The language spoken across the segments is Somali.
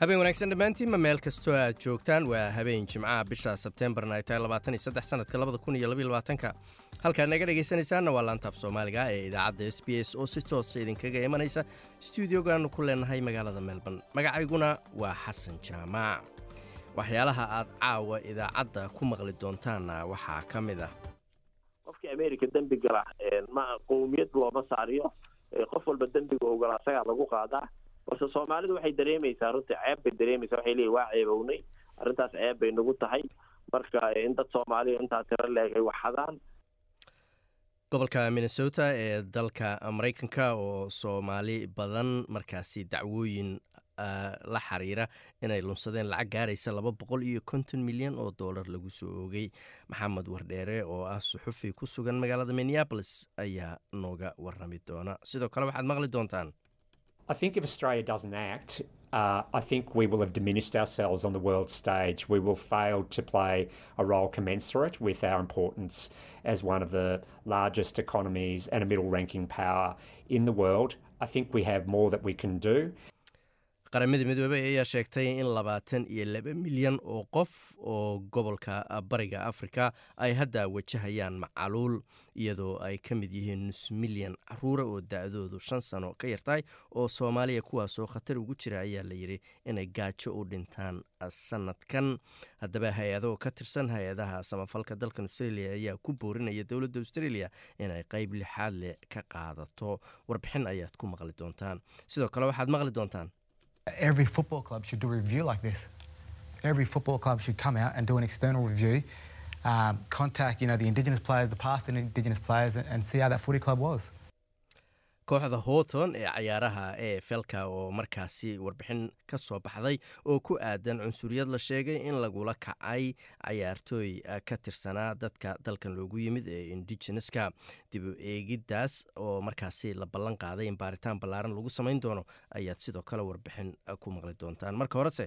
habeen wanaagsan dhammaantiinma meel kastoo aad joogtaan. Waa habeen jimcaha bisha sebteembarna ay tahay labaatan iyo saddex sanadka labada kun iyo labaiyo labaatanka halkaad naga dhegaysanaysaanna waa laantaaf soomaaliga ee idaacadda s b s oo si toosa idinkaga imanaysa. Stuudiogaannu ku leenahay magaalada melbourne. Magacayguna waa xasan jaamac waxyaalaha aad caawa idaacadda ku maqli doontaanna waxaa ka mid ah. Qofkii america dembi gala qowmiyad looma saariyo. Qof walba dembiga ogolaa isagaa lagu qaadaa balse soomaalidu waxay dareemaysaa runtii ceeb bay dareemaysaa waxay leeyihiin waa ceebownay arrintaas ceeb bay nagu tahay. Marka in dad soomaaliya intaa tiro leeg ay waxadaan. Gobolka minnesota ee dalka maraykanka oo soomaali badan markaasi dacwooyin la xiriira inay lunsadeen lacag gaaraysa laba boqol iyo konton milyan oo dollar lagu soo oogay. Maxamed wardheere oo ah suxufi ku sugan magaalada minneabolis ayaa nooga warami doona. Sidoo kale waxaad maqli doontaan I think if Australia doesn't act, uh, I think we will have diminished ourselves on the world stage. We will fail to play a role commensurate with our importance as one of the largest economies and a middle ranking power in the world. I think we have more that we can do. Qaramada midoobey ayaa sheegtay in labaatan iyo laba milyan oo qof oo gobolka bariga afrika ay hadda wajahayaan macaluul iyadoo ay ka mid yihiin nus milyan caruura oo da-doodu shan sano ka yartahay oo soomaaliya kuwaasoo khatar ugu jira ayaa la yidhi inay gaajo u dhintaan sanadkan haddaba hay'ado ka tirsan hay'adaha samafalka dalkan australia ayaa ku boorinaya dowladda australia inay qeyb lixaad leh ka qaadato. Warbixin ayaad ku maqli doontaan. Sidoo kale waxaad maqli doontaan Every football club should do a review like this. Every football club should come out and do an external review, um, contact you know the Indigenous players, the past Indigenous players, and, and see how that footy club was. Kooxda houghton ee cayaaraha ee felka oo markaasi warbixin ka soo baxday oo ku aadan cunsuriyad la sheegay in lagula kacay cayaartooy ka tirsanaa dadka dalkan loogu yimid ee indigeneska dib u eegiddaas oo markaasi la ballan qaaday in baaritaan ballaaran lagu samayn doono ayaad sidoo kale warbixin ku maqli doontaan. Marka horese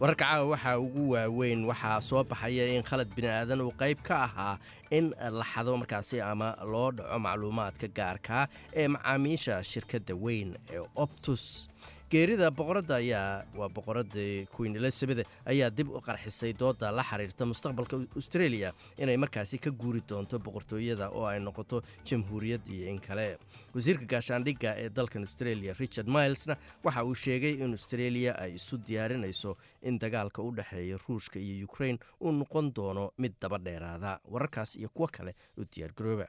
wararka caawa waxaa ugu waaweyn waxaa soo baxaya in khalad bini aadan uu qayb ka ahaa in la xado markaasi ama loo dhaco macluumaadka gaarkaa ee macaamiisha shirkadda weyn ee optus geerida boqoradda ayaa waa boqoradda queen elizabeth ayaa dib u qarxisay dooda la xiriirta mustaqbalka australia inay markaasi ka guuri doonto boqortooyada oo ay noqoto jamhuuriyad iyo in kale. Wasiirka gaashaandhigga ee dalkan australia richard milesna waxa uu sheegay in australia ay isu diyaarinayso in dagaalka u dhexeeya ruushka iyo ukrain uu noqon doono mid daba dheeraada. Wararkaas iyo kuwo kale u diyaargarooba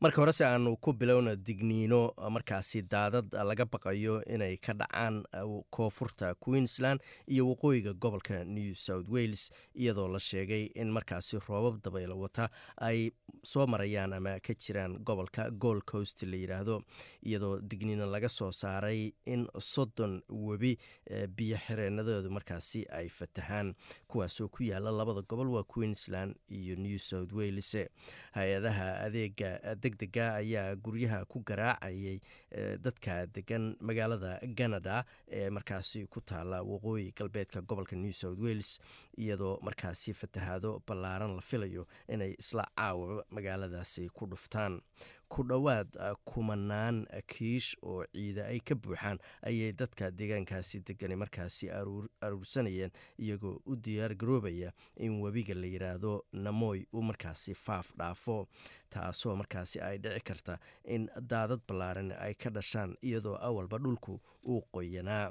marka horese aanu ku bilowna digniino markaasi daadad laga baqayo inay ka dhacaan koonfurta queensland iyo waqooyiga gobolka new south wales iyadoo la sheegay in markaasi roobab dabaylo wata ay soo marayaan ama ka jiraan gobolka gold coast la yidhaahdo iyadoo digniino laga soo saaray in soddon webi biyo xireenadoodu markaasi ay fatahaan. Kuwaasoo ku yaalla labada gobol waa queensland iyo new south wales hay'adaha adeega degdega ayaa guryaha ku garaacayay dadka degan magaalada canada ee markaasi ku taala waqooyi galbeedka gobolka new south wales iyadoo markaasi fatahaado ballaaran la filayo inay isla caawa magaaladaasi ku dhuftaan ku dhowaad kumanaan kiish oo ciida ay ka buuxaan ayay dadka deegaankaasi degani markaasi aruursanayeen iyagoo u diyaar garoobaya in webiga la yidhaahdo namoy uu markaasi faaf dhaafo taasoo markaasi ay dhici karta in daadad ballaaran ay ka dhashaan iyadoo awalba dhulku uu qoyanaa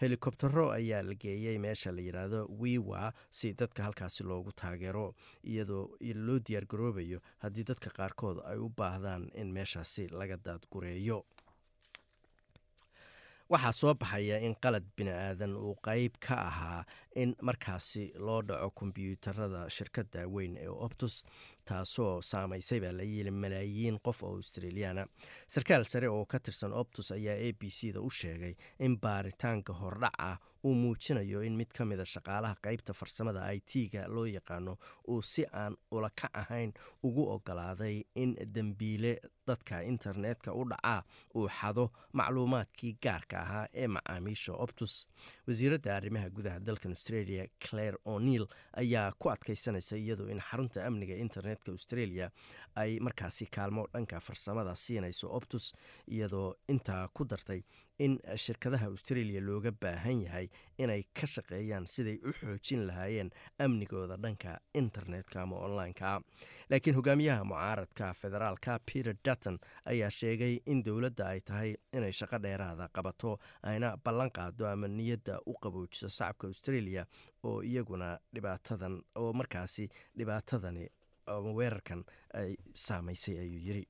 helikobtero ayaa la geeyey meesha la yidhaahdo wiwa si dadka halkaasi loogu taageero iyadoo loo diyaar garoobayo haddii dadka qaarkood ay u baahdaan in meeshaasi laga daadgureeyo waxaa soo baxaya in qalad bini aadan uu qeyb ka ahaa in markaasi loo dhaco kombyuutarada shirkadda weyn ee optus taasoo saamaysay baa la yili malaayiin qof oo australiyaana. Sarkaal sare oo ka tirsan optus ayaa a b c da u sheegay in baaritaanka hordhac ah uu muujinayo in mid ka mida shaqaalaha qeybta farsamada i t-ga loo yaqaano uu si aan ula kac ahayn ugu ogolaaday in dembiile dadka internetka u dhacaa uu xado macluumaadkii gaarka ahaa ee macaamiisha optus. Wasiiradda arrimaha gudaha dalkan australia claire o'neil ayaa ku adkaysanaysa iyadoo in xarunta amniga internetka australia ay markaasi kaalmo dhanka farsamada siinayso optus iyadoo intaa ku dartay in shirkadaha australia looga baahan yahay inay ka shaqeeyaan siday u xoojin lahaayeen amnigooda dhanka internetka ama online-ka. Laakiin hogaamiyaha mucaaradka federaalka peter dutton ayaa sheegay in dowladda ay tahay inay shaqo dheeraada qabato ayna ballan qaado ama niyadda u qaboojiso shacabka australia oo iyaguna dhibaatadan oo markaasi dhibaatadani weerarkan ay saamaysay ayuu yiri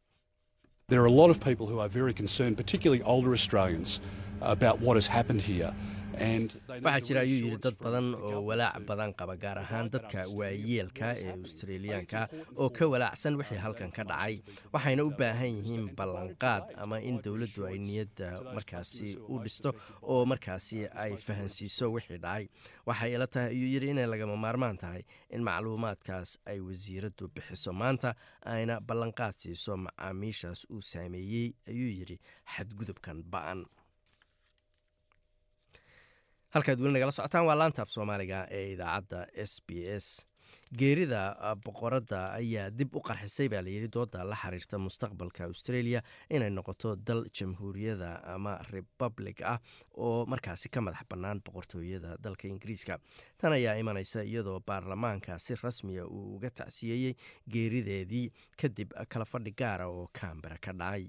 There are a lot of people who are very concerned, particularly older Australians, about what has happened here. waxaa jira ayuu yidhi dad badan oo walaac badan qaba gaar ahaan dadka waayeelka ee australiyaanka oo ka walaacsan wixii halkan ka dhacay. waxayna u baahan yihiin ballanqaad ama in dowladdu ay niyadda markaasi u dhisto oo markaasi ay fahansiiso wixii dhacay. Waxay ila tahay ayuu yidhi inay lagama maarmaan tahay in macluumaadkaas ay wasiiraddu bixiso. Maanta ayna ballanqaad siiso macaamiishaas uu saameeyey ayuu yidhi xadgudubkan ba'an. Halkaad weli nagala socotaan waa laanta af soomaaliga ee idaacadda s b s geerida boqoradda ayaa dib u qarxisay baa layidhi dooda la xiriirta mustaqbalka australia inay noqoto dal jamhuuriyada ama republic ah oo markaasi ka madax bannaan boqortooyada dalka ingiriiska. Tan ayaa imanaysa iyadoo baarlamaanka si rasmiya uu uga tacsiyeeyey geerideedii kadib kala fadhi gaara oo kambera ka dhacay.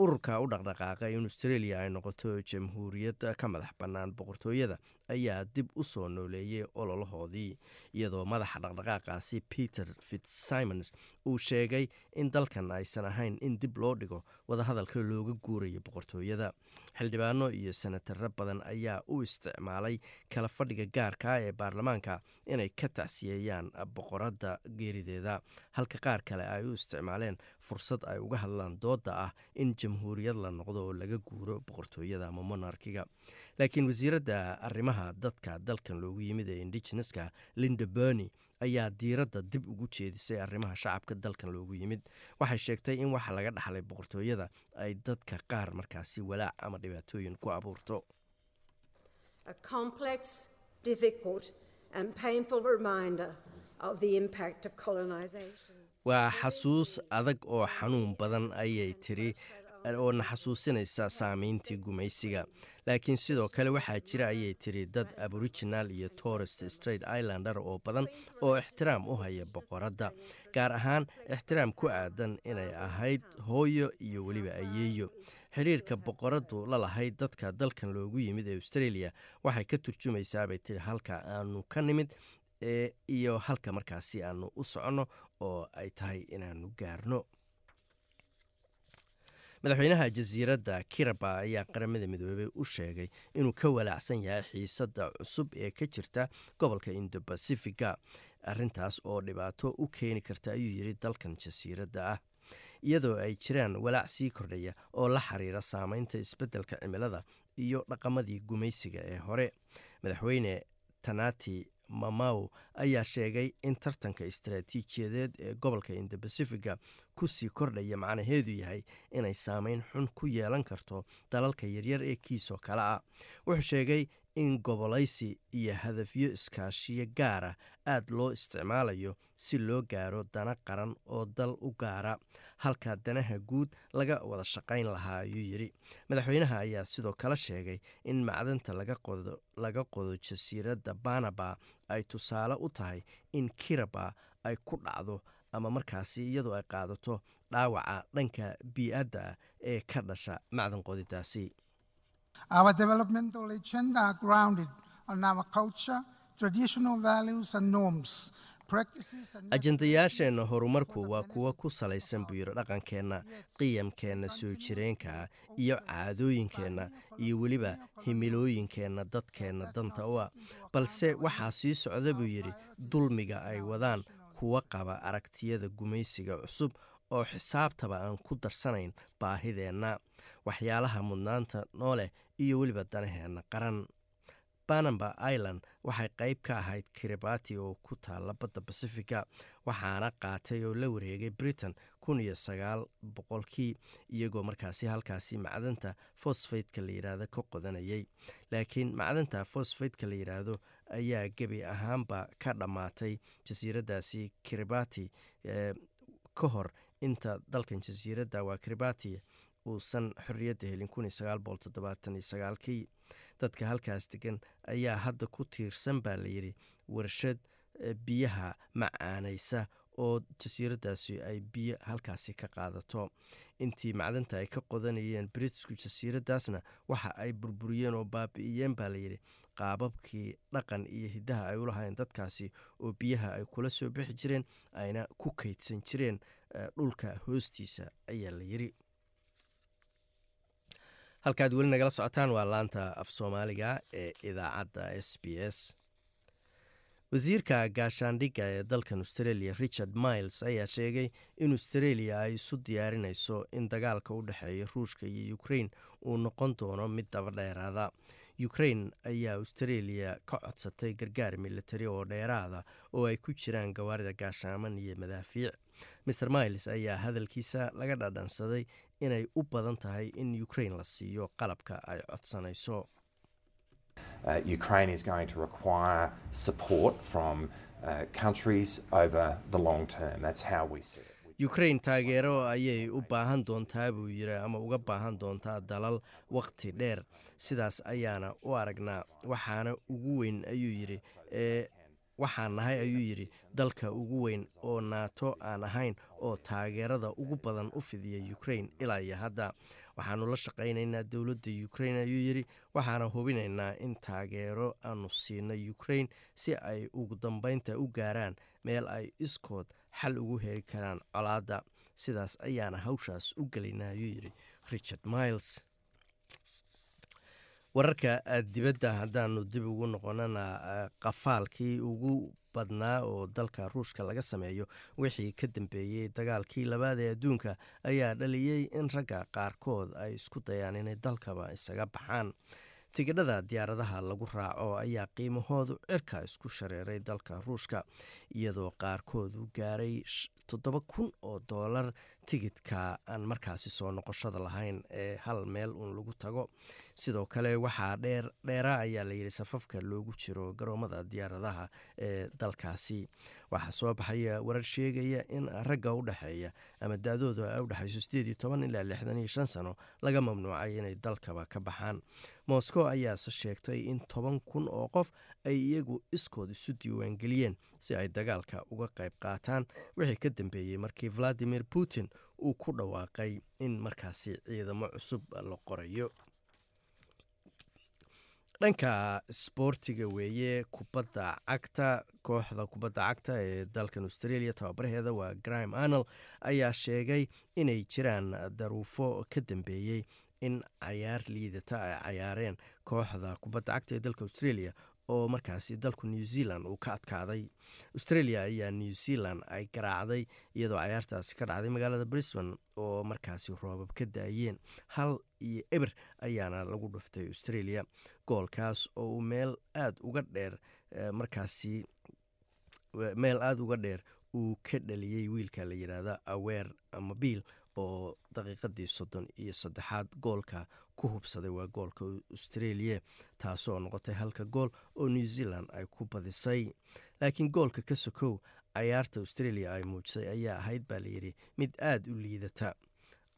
Ururka u dhaqdhaqaaqa in australia ay noqoto jamhuuriyad ka madax bannaan boqortooyada ayaa dib u soo nooleeyey ololahoodii iyadoo madaxa dhaqdhaqaaqaasi peter fitzsimons uu sheegay in dalkan aysan ahayn in dib loo dhigo wadahadalka looga guurayo boqortooyada. Xildhibaano iyo senataro badan ayaa u isticmaalay kala fadhiga gaarka ee baarlamaanka inay ka tacsiyeeyaan boqoradda geerideeda halka qaar kale ay u isticmaaleen fursad ay uga hadlaan dooda ah in jamhuuriyad la noqdo oo laga guuro boqortooyada ama monarkiga laakiin wasiiradda arrimaha dadka dalkan loogu yimid ee indigeneska linda berny ayaa diiradda dib ugu jeedisay arrimaha shacabka dalkan loogu yimid. Waxay sheegtay in waxa laga dhaxlay boqortooyada ay dadka qaar markaasi walaac ama dhibaatooyin ku abuurto. Waa xasuus adag oo xanuun badan ayay tiri oo na xasuusinaysa saameyntii gumaysiga. Laakiin sidoo kale waxaa jira ayay tiri dad aboriginal iyo torres straight islander oo badan oo ixtiraam u haya boqoradda gaar ahaan ixtiraam ku aadan inay ahayd hooyo iyo weliba ayeeyo. Xiriirka boqoraddu la lahayd dadka dalkan loogu yimid ee australia waxay ka turjumaysaa bay tiri halka aanu ka nimid iyo halka markaasi aanu u soconno oo ay tahay inaanu gaarno madaxweynaha jasiiradda kiraba ayaa qaramada midoobey u sheegay inuu ka walaacsan yahay xiisadda cusub ee ka jirta gobolka indo bacifiga arintaas oo dhibaato u keeni karta ayuu yidhi dalkan jasiiradda ah. Iyadoo ay jiraan walaac sii kordhaya oo la xiriira saameynta isbeddelka cimilada iyo dhaqamadii gumaysiga ee hore. Madaxweyne tanati mamaw ayaa sheegay in tartanka istaraatiijiyadeed ee gobolka indo bacifiga ku sii kordhaya macnaheedu yahay inay saameyn xun ku yeelan karto dalalka yaryar ee kiisoo kale ah. Wuxuu sheegay in gobolaysi iyo hadafyo iskaashiyo gaara aad loo isticmaalayo si loo gaaro dana qaran oo dal u gaara. Halka danaha guud laga wada shaqayn lahaa ayuu yidhi madaxweynaha ayaa sidoo kale sheegay in macdanta laga qodo jasiiradda banaba ay tusaale u tahay in kiraba ay ku dhacdo ama markaasi iyadoo ay qaadato dhaawaca dhanka bii-adda ee ka dhasha macdan qodidaasi Our developmental agenda are grounded on our culture, traditional values, and norms, ajendayaasheenna horumarku waa kuwo ku salaysan buu yidhi dhaqankeenna qiyamkeenna soo jireenkaa iyo caadooyinkeenna iyo weliba himilooyinkeenna dadkeenna danta u ah. balse waxaa sii socda buu yidhi dulmiga ay wadaan kuwa qaba aragtiyada gumaysiga cusub oo xisaabtaba aan ku darsanayn baahideenna waxyaalaha mudnaanta noo leh iyo weliba danaheenna qaran. Banamba island waxay qayb ka ahayd kiribati oo ku taalla badda bacifica waxaana qaatay oo la wareegay britain kun iyo iyagoo markaasi halkaasi macdanta fosfaytka la yidhaahdo ka qodanayay. Laakiin macdanta fosfaytka la yidhaahdo ayaa gebi ahaanba ka dhammaatay jasiiraddaasi kiribati ka hor inta dalkan jasiiradda waa kiribati uusan xorriyadda helin sagaalkii. Dadka halkaas degan ayaa hadda ku tiirsan baa layidhi warshad biyaha macaanaysa oo jasiiraddaasi ay biyo halkaasi ka qaadato. Intii macdanta ay ka qodanayeen britisku jasiiraddaasna waxa ay burburiyeen oo baabi'iyeen baa layidhi qaababkii dhaqan iyo hiddaha ay u lahayn dadkaasi oo biyaha ay kula soo bixi jireen ayna ku kaydsan jireen dhulka hoostiisa ayaa la yidhi halkaad weli nagala socotaan waa laanta af soomaaliga ee idaacadda s b s. Wasiirka gaashaandhigga ee dalkan australia richard miles ayaa sheegay in australia ay isu diyaarinayso in dagaalka u dhexeeya ruushka iyo ukrain uu noqon doono mid dabadheeraada ukrain ayaa australia ka codsatay gargaar militari oo dheeraada oo ay ku jiraan gawaarida gaashaaman iyo madaafiic mer miles ayaa hadalkiisa laga dhadhansaday inay u badan tahay in ukrain la siiyo qalabka ay codsanayso Uh, Ukraine is going to require support from uh, countries over the long term. That's how we see it. ukrain taageero ayay u baahan doontaa buu yiri ama uga baahan doontaa dalal waqti dheer sidaas ayaana u aragnaa waxaana ugu weyn ayuu yidhi ee waxaan nahay ayuu yidhi dalka ugu weyn oo naato aan ahayn oo taageerada ugu badan u fidiya ukrain ilaa iyo hadda. Waxaanu la shaqaynaynaa dowladda ukrain ayuu yidhi. Waxaana hubinaynaa in taageero aanu siino ukrain si ay ugu dambeynta u gaaraan meel ay iskood xal ugu heri karaan colaadda. Sidaas ayaana hawshaas u gelaynaa ayuu yidhi richard miles wararka dibadda haddaanu dib ugu noqonana qafaalkii ugu badnaa oo dalka ruushka laga sameeyo. Wixii ka dambeeyey dagaalkii labaad ee adduunka ayaa dhaliyey in ragga qaarkood ay isku dayaan inay dalkaba isaga baxaan. Tigidhada diyaaradaha lagu raaco ayaa qiimahoodu cirka isku shareeray dalka ruushka iyadoo qaarkood u gaaray toddoba kun oo doolar tigidka aan markaasi soo noqoshada lahayn ee hal meel uun lagu tago sidoo kale waxaa dheer dheeraa ayaa layidhi safafka loogu jiro garoomada diyaaradaha ee dalkaasi. Waxaa soo baxaya warar sheegaya in ragga u dhexeeya ama da-dooda ay u dhexayso sideed iyo toban ilaa lixdan iyo shan sano laga mamnuucay inay dalkaba ka baxaan. Moscow ayaase sheegtay in toban kun oo qof ay iyagu iskood isu diiwaangeliyeen si ay dagaalka uga qayb qaataan. Wixii ka dambeeyey markii valadimir putin uu ku dhawaaqay in markaasi ciidamo cusub la qorayo dhanka sboortiga weeye kubadda cagta kooxda kubadda cagta ee dalkan australia tababaraheeda waa grime anel ayaa sheegay inay jiraan daruufo ka dambeeyey in cayaar liidata ay cayaareen kooxda kubadda cagta ee dalka australia oo markaasi dalku new zealand uu ka adkaaday. Australia ayaa new zealand ay garaacday iyadoo cayaartaasi ka dhacday magaalada brisbane oo markaasi roobab ka daayeen. Hal iyo eber ayaana lagu dhuftay australia goolkaas oo uu meel aada uga dheer markaasi meel aada uga dheer uu ka dhaliyey wiilka la yidhaahda aweer mobiil oo daqiiqadii soddon iyo saddexaad goolka ku hubsaday waa goolka australia taasoo noqotay halka gool oo new zealand ay ku badisay. Laakiin goolka ka sokow cayaarta australia ay muujisay ayaa ahayd baa layidhi mid aada u liidata.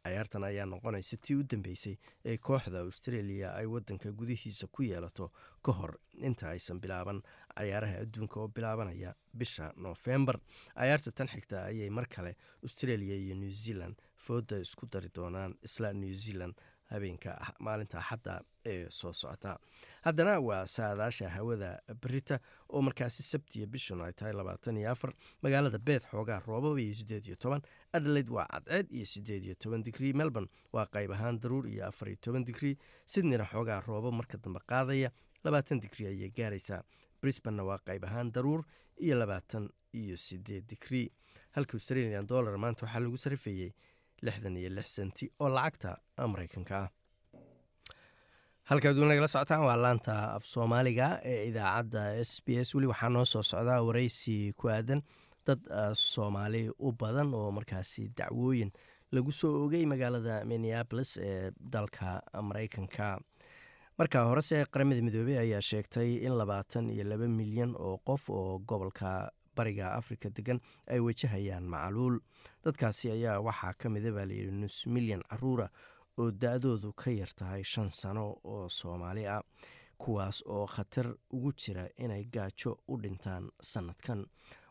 Cayaartan ayaa noqonaysa tii u dambeysay ee kooxda australia ay wadanka gudihiisa ku yeelato ka hor inta aysan bilaaban cayaaraha adduunka oo bilaabanaya bisha noofembar cayaarta tan xigta ayay mar kale australia iyo new zealand fooda isku dari doonaan isla new zealand habeenka maalinta axadda ee soo socota. Haddana waa saadaasha hawada berita oo markaasi sabtiya bishun ay tahay labaatan iyo afar magaalada beed xoogaa roobaba iyo sideed iyo toban adelaide waa cadceed iyo sideed iyo toban digrii melbourne waa qayb ahaan daruur iyo afar iyo toban digrii sydneyna xoogaa rooba marka dambe qaadaya labaatan digrii ayay gaaraysaa brisbanna waa qayb ahaan daruur iyo labaatan iyo sideed digrii halka australian dollar maanta waxaa lagu sarifayey lixdan iyo lix senti oo lacagta maraykanka ah. Halkaad u nagala socotaan waa laanta af soomaaliga ee idaacadda s b s. Weli waxaa noo soo socdaa waraysi ku aadan dad soomaali u badan oo markaasi dacwooyin lagu soo ogay magaalada minneabolis ee dalka maraykanka marka horese qaramada midoobey ayaa sheegtay in labaatan iyo laba milyan oo qof oo gobolka bariga afrika degan ay wajahayaan macaluul dadkaasi ayaa waxaa ka mida baa layidhi nus milyan caruura oo da-doodu ka yar tahay shan sano oo soomaali ah kuwaas oo khatar ugu jira inay gaajo u dhintaan sannadkan.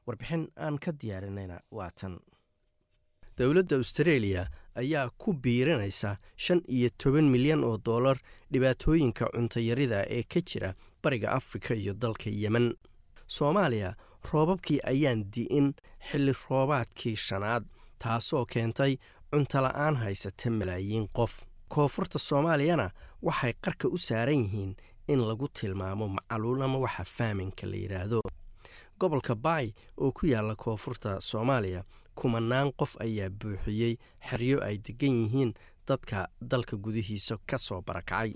Warbixin aan ka diyaarinayna waa tan. Dowladda australia ayaa ku biirinaysa shan iyo toban milyan oo dollar dhibaatooyinka cuntayarida ee ka jira bariga afrika iyo dalka yemen. Soomaaliya roobabkii ayaan di'in xilli roobaadkii shanaad taasoo keentay cuntola-aan haysata malaayiin qof. Koonfurta soomaaliyana waxay qarka u saaran yihiin in lagu tilmaamo macaluul ama waxa faaminka la yidhaahdo gobolka baay oo ku yaalla koonfurta soomaaliya kumanaan qof ayaa buuxiyey xeryo ay degan yihiin dadka dalka gudihiisa ka soo barakacay.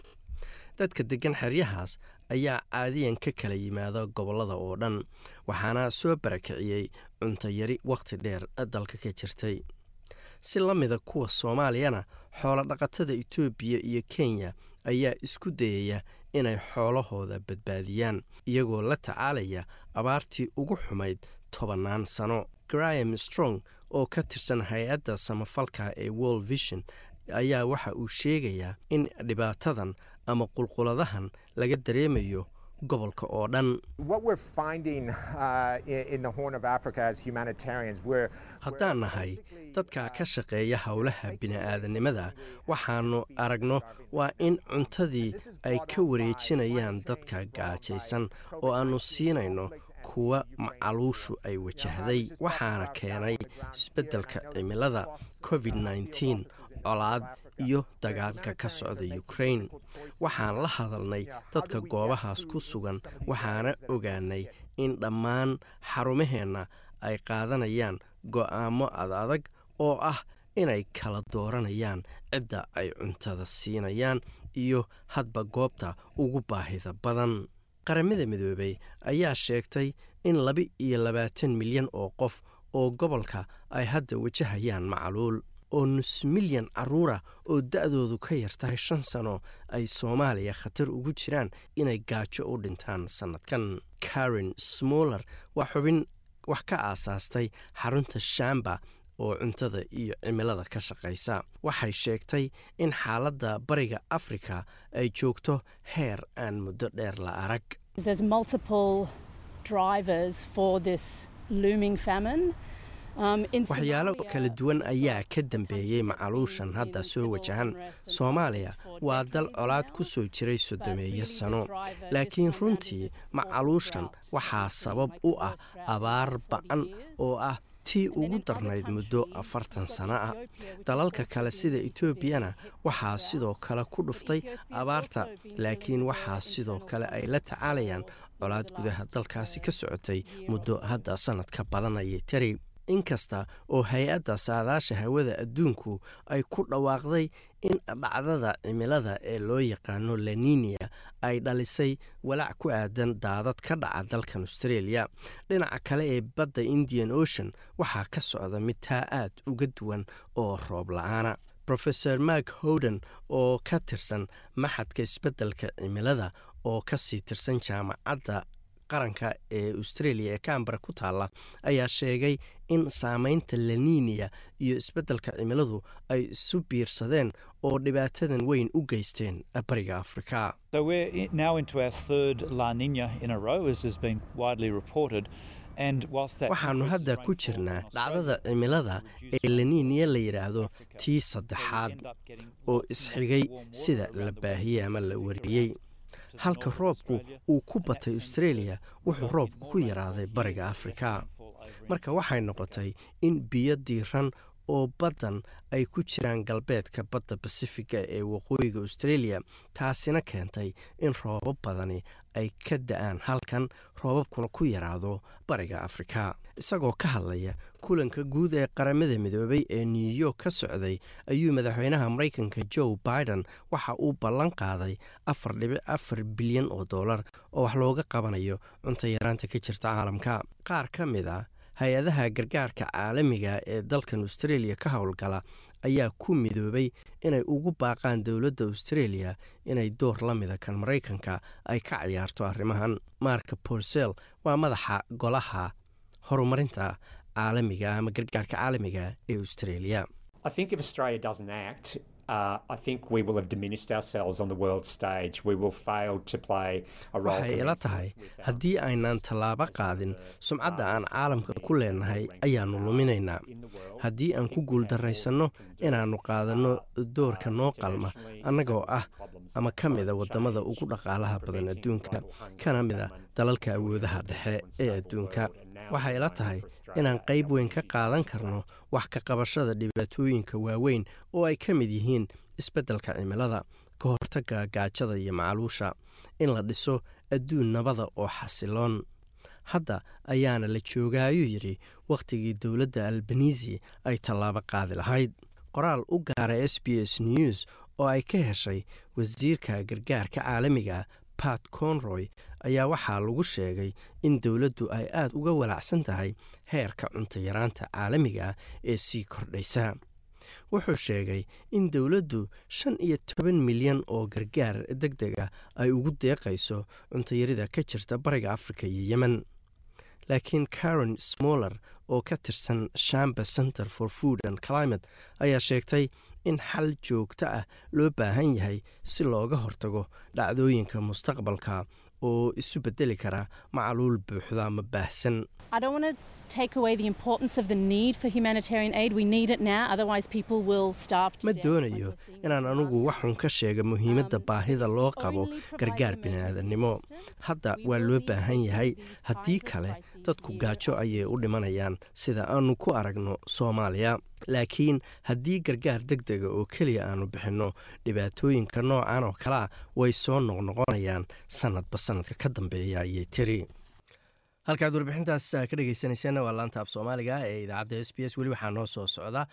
Dadka deggan xeryahaas ayaa caadiyan ka kala yimaada gobollada oo dhan waxaana soo barakiciyey cuntayari wakhti dheer dalka ka jirtay. Si la mida kuwa soomaaliyana xoolo dhaqatada etoobiya iyo kenya ayaa isku dayaya inay xoolahooda badbaadiyaan iyagoo la tacaalaya abaartii ugu xumayd tobannaan sano. Graham strong oo ka tirsan hay'adda samafalka ee world vision ayaa waxa uu sheegayaa in dhibaatadan ama qulquladahan laga dareemayo gobolka oo dhan. Haddaan nahay dadka ka shaqeeya howlaha bini'aadanimada waxaannu aragno waa in cuntadii ay ka wareejinayaan dadka gaajaysan oo aannu siinayno kuwa macaluushu ay wajahday. Waxaana keenay isbeddelka cimilada covid colaad iyo dagaalka ka socda ukrain waxaan la hadalnay dadka goobahaas ku sugan. waxaana ogaanay in dhammaan xarumaheenna ay qaadanayaan go'aamo adadag oo ah inay kala dooranayaan cidda ay cuntada siinayaan iyo hadba goobta ugu baahida badan. Qaramada midoobey ayaa sheegtay in laba iyo labaatan milyan oo qof oo gobolka ay hadda wajahayaan macaluul oo nus milyan caruura oo da-doodu ka yar tahay shan sano ay soomaaliya khatar ugu jiraan inay gaajo u dhintaan sannadkan. Karen smoller waa xubin wax ka aasaastay xarunta shamba oo cuntada iyo cimilada ka shaqaysa. Waxay sheegtay in xaaladda bariga afrika ay joogto heer aan muddo dheer la arag waxyaalo kala duwan ayaa ka dambeeyey macaluushan hadda soo wajahan. soomaaliya waa dal colaad ku soo jiray soddomeeyo sano. laakiin runtii macaluushan waxaa sabab u ah abaar ba'an oo ah tii ugu darnayd muddo afartan sano ah. Dalalka kale sida etoobiyana waxaa sidoo kale ku dhuftay abaarta. laakiin waxaa sidoo kale ay la tacaalayaan colaad gudaha dalkaasi ka socotay muddo hadda sannad ka badanayay tari inkasta oo hay'adda saadaasha hawada adduunku ay ku dhawaaqday in dhacdada cimilada ee loo yaqaano laninia ay dhalisay walaac ku aadan daadad ka dhaca dalkan australia. Dhinaca kale ee badda indian ocean waxaa ka socda mid taa aad uga duwan oo roob la'aana. Rofeor mark howden oo ka tirsan maxadka isbeddelka cimilada oo ka sii tirsan jaamacadda qaranka ee australia ee cambara ku taalla ayaa sheegay in saameynta laninia iyo isbeddelka cimiladu ay isu biirsadeen oo dhibaatadan weyn u geysteen bariga afrika. Waxaannu hadda ku jirnaa dhacdada cimilada ee laniiniya la yidhaahdo tii saddexaad oo isxigay sida la baahiyey ama la wariyey halka roobku uu ku batay austreeliya wuxuu roobku ku yaraaday bariga afrika. Marka waxay noqotay in biyo diiran oo baddan ay ku jiraan galbeedka badda basifiga ee waqooyiga austreeliya taasina keentay in roobab badani ay ka da'aan halkan roobabkuna ku yaraado bariga afrika. Isagoo ka hadlaya kulanka guud ee qaramada midoobay ee new york ka socday ayuu madaxweynaha maraykanka joe biden waxa uu ballan qaaday afar dhibic afar bilyan oo dollar oo wax looga qabanayo cunto yaraanta ka jirta caalamka. Qaar ka mid a hay'adaha gargaarka caalamiga ee dalkan austreeliya ka howlgala ayaa ku midoobay inay ugu baaqaan dowladda austreeliya inay door la mida kan maraykanka ay ka ciyaarto arrimahan. Marka borsel waa madaxa golaha horumarinta caalamiga ama gargaarka caalamiga ee austreeliya Uh, waxay ila tahay haddii aynaan tallaabo qaadin sumcadda aan caalamka ku leenahay ayaannu luminaynaa. Haddii aan ku guuldarraysanno inaannu qaadanno doorka noo qalma annagoo ah ama ka mida waddamada ugu dhaqaalaha badan adduunka kana mida dalalka awoodaha dhexe ee adduunka. Waxay ila tahay inaan qayb weyn ka qaadan karno wax ka qabashada dhibaatooyinka waaweyn oo ay ka mid yihiin isbeddelka cimilada ka hortagga gaajada iyo macaluusha in la dhiso adduun nabada oo xasiloon hadda ayaana la joogaayuu yidhi wakhtigii dowladda albanisi ay tallaabo qaadi lahayd. Qoraal u gaara s b s news oo ay ka heshay wasiirka gargaarka caalamiga pat conroy ayaa waxaa lagu sheegay in dowladdu ay aad uga walacsan tahay heerka cunto yaraanta caalamiga ee sii kordhaysa. Wuxuu sheegay in dowladdu shan iyo toban milyan oo gargaar deg deg ah ay ugu deeqayso cuntayarida ka jirta bariga afrika iyo yemen laakiin karen smoller oo ka tirsan shamba center for food and climate ayaa sheegtay in xal joogto ah loo baahan yahay si looga hortago dhacdooyinka mustaqbalka oo isu bedeli kara macaluul buuxda ama baahsan ma doonayo inaan anugu waxun ka sheega muhiimadda baahida loo qabo gargaar bini'aadannimo hadda waa loo baahan yahay haddii kale dadku gaajo ayay u dhimanayaan sida aanu ku aragno soomaaliya. Laakiin haddii gargaar deg dega oo keliya aanu bixinno dhibaatooyinka noocan oo kalea way soo noqnoqonayaan. Sanadba sanadka ka dambeeya ayay tiri halkaad warbixintaas ka dhegeysaneyseen waa laanta af soomaaliga ee idaacadda s b s. Weli waxaa noo soo socda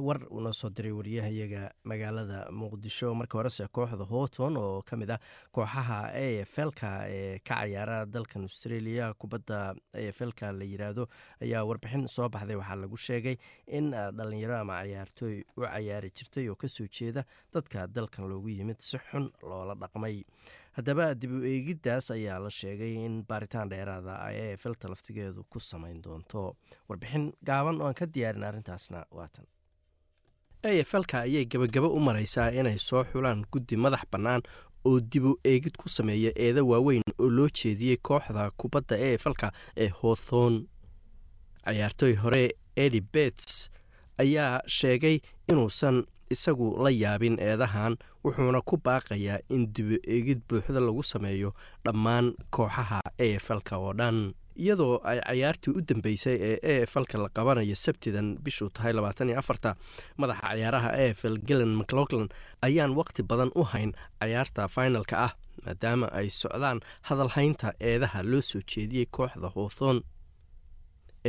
war uu soo diray wariyahayaga magaalada muqdisho. Marka horese kooxda houghton oo ka mid ah kooxaha a f lka ee ka cayaara dalkan australia kubadda a f lka la yiraahdo ayaa warbixin soo baxday. Waxaa lagu sheegay in dhalinyaro ama cayaartooy u cayaari jirtay oo ka soo jeeda dadka dalkan loogu yimid si xun loola dhaqmay haddaba dib u eegiddaas ayaa la sheegay in baaritaan dheeraada ay a f lta laftigeedu ku samayn doonto warbixin gaaban oo aan ka diyaarin arrintaasna waatan a f lka ayay gebagabo u maraysaa inay soo xulaan guddi madax bannaan oo dib u eegid ku sameeya eeda waaweyn oo loo jeediyey kooxda kubadda a f lka ee howthon cayaartooy hore edi bets ayaa sheegay inuusan isagu la yaabin eedahan wuxuuna ku baaqayaa in dibu eegid buuxda lagu sameeyo dhammaan kooxaha a f lka oo dhan. Iyadoo ay cayaartii u dambeysay ee a f lka la qabanayo sabtidan bishuu tahay labaatan iyo afarta madaxa cayaaraha a f l gillan mclauglan ayaan waqti badan u hayn cayaarta finalka ah maadaama ay socdaan hadalhaynta eedaha loo soo jeediyey kooxda howthon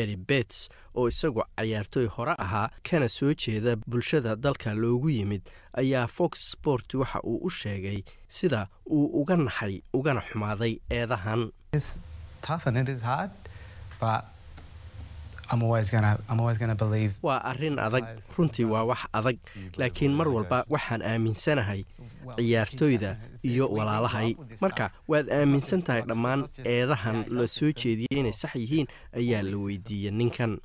eri bets oo isagu cayaartooy hore ahaa kana soo jeeda bulshada dalka loogu yimid ayaa fox sport waxa uu u sheegay sida uu uga naxay ugana xumaaday eedahan waa arrin adag. Runtii waa wax adag. laakiin mar walba waxaan aaminsanahay ciyaartooyda iyo walaalahay. marka waad aaminsan tahay dhammaan eedahan la soo jeediyey inay sax yihiin ayaa la weydiiyey ninkan.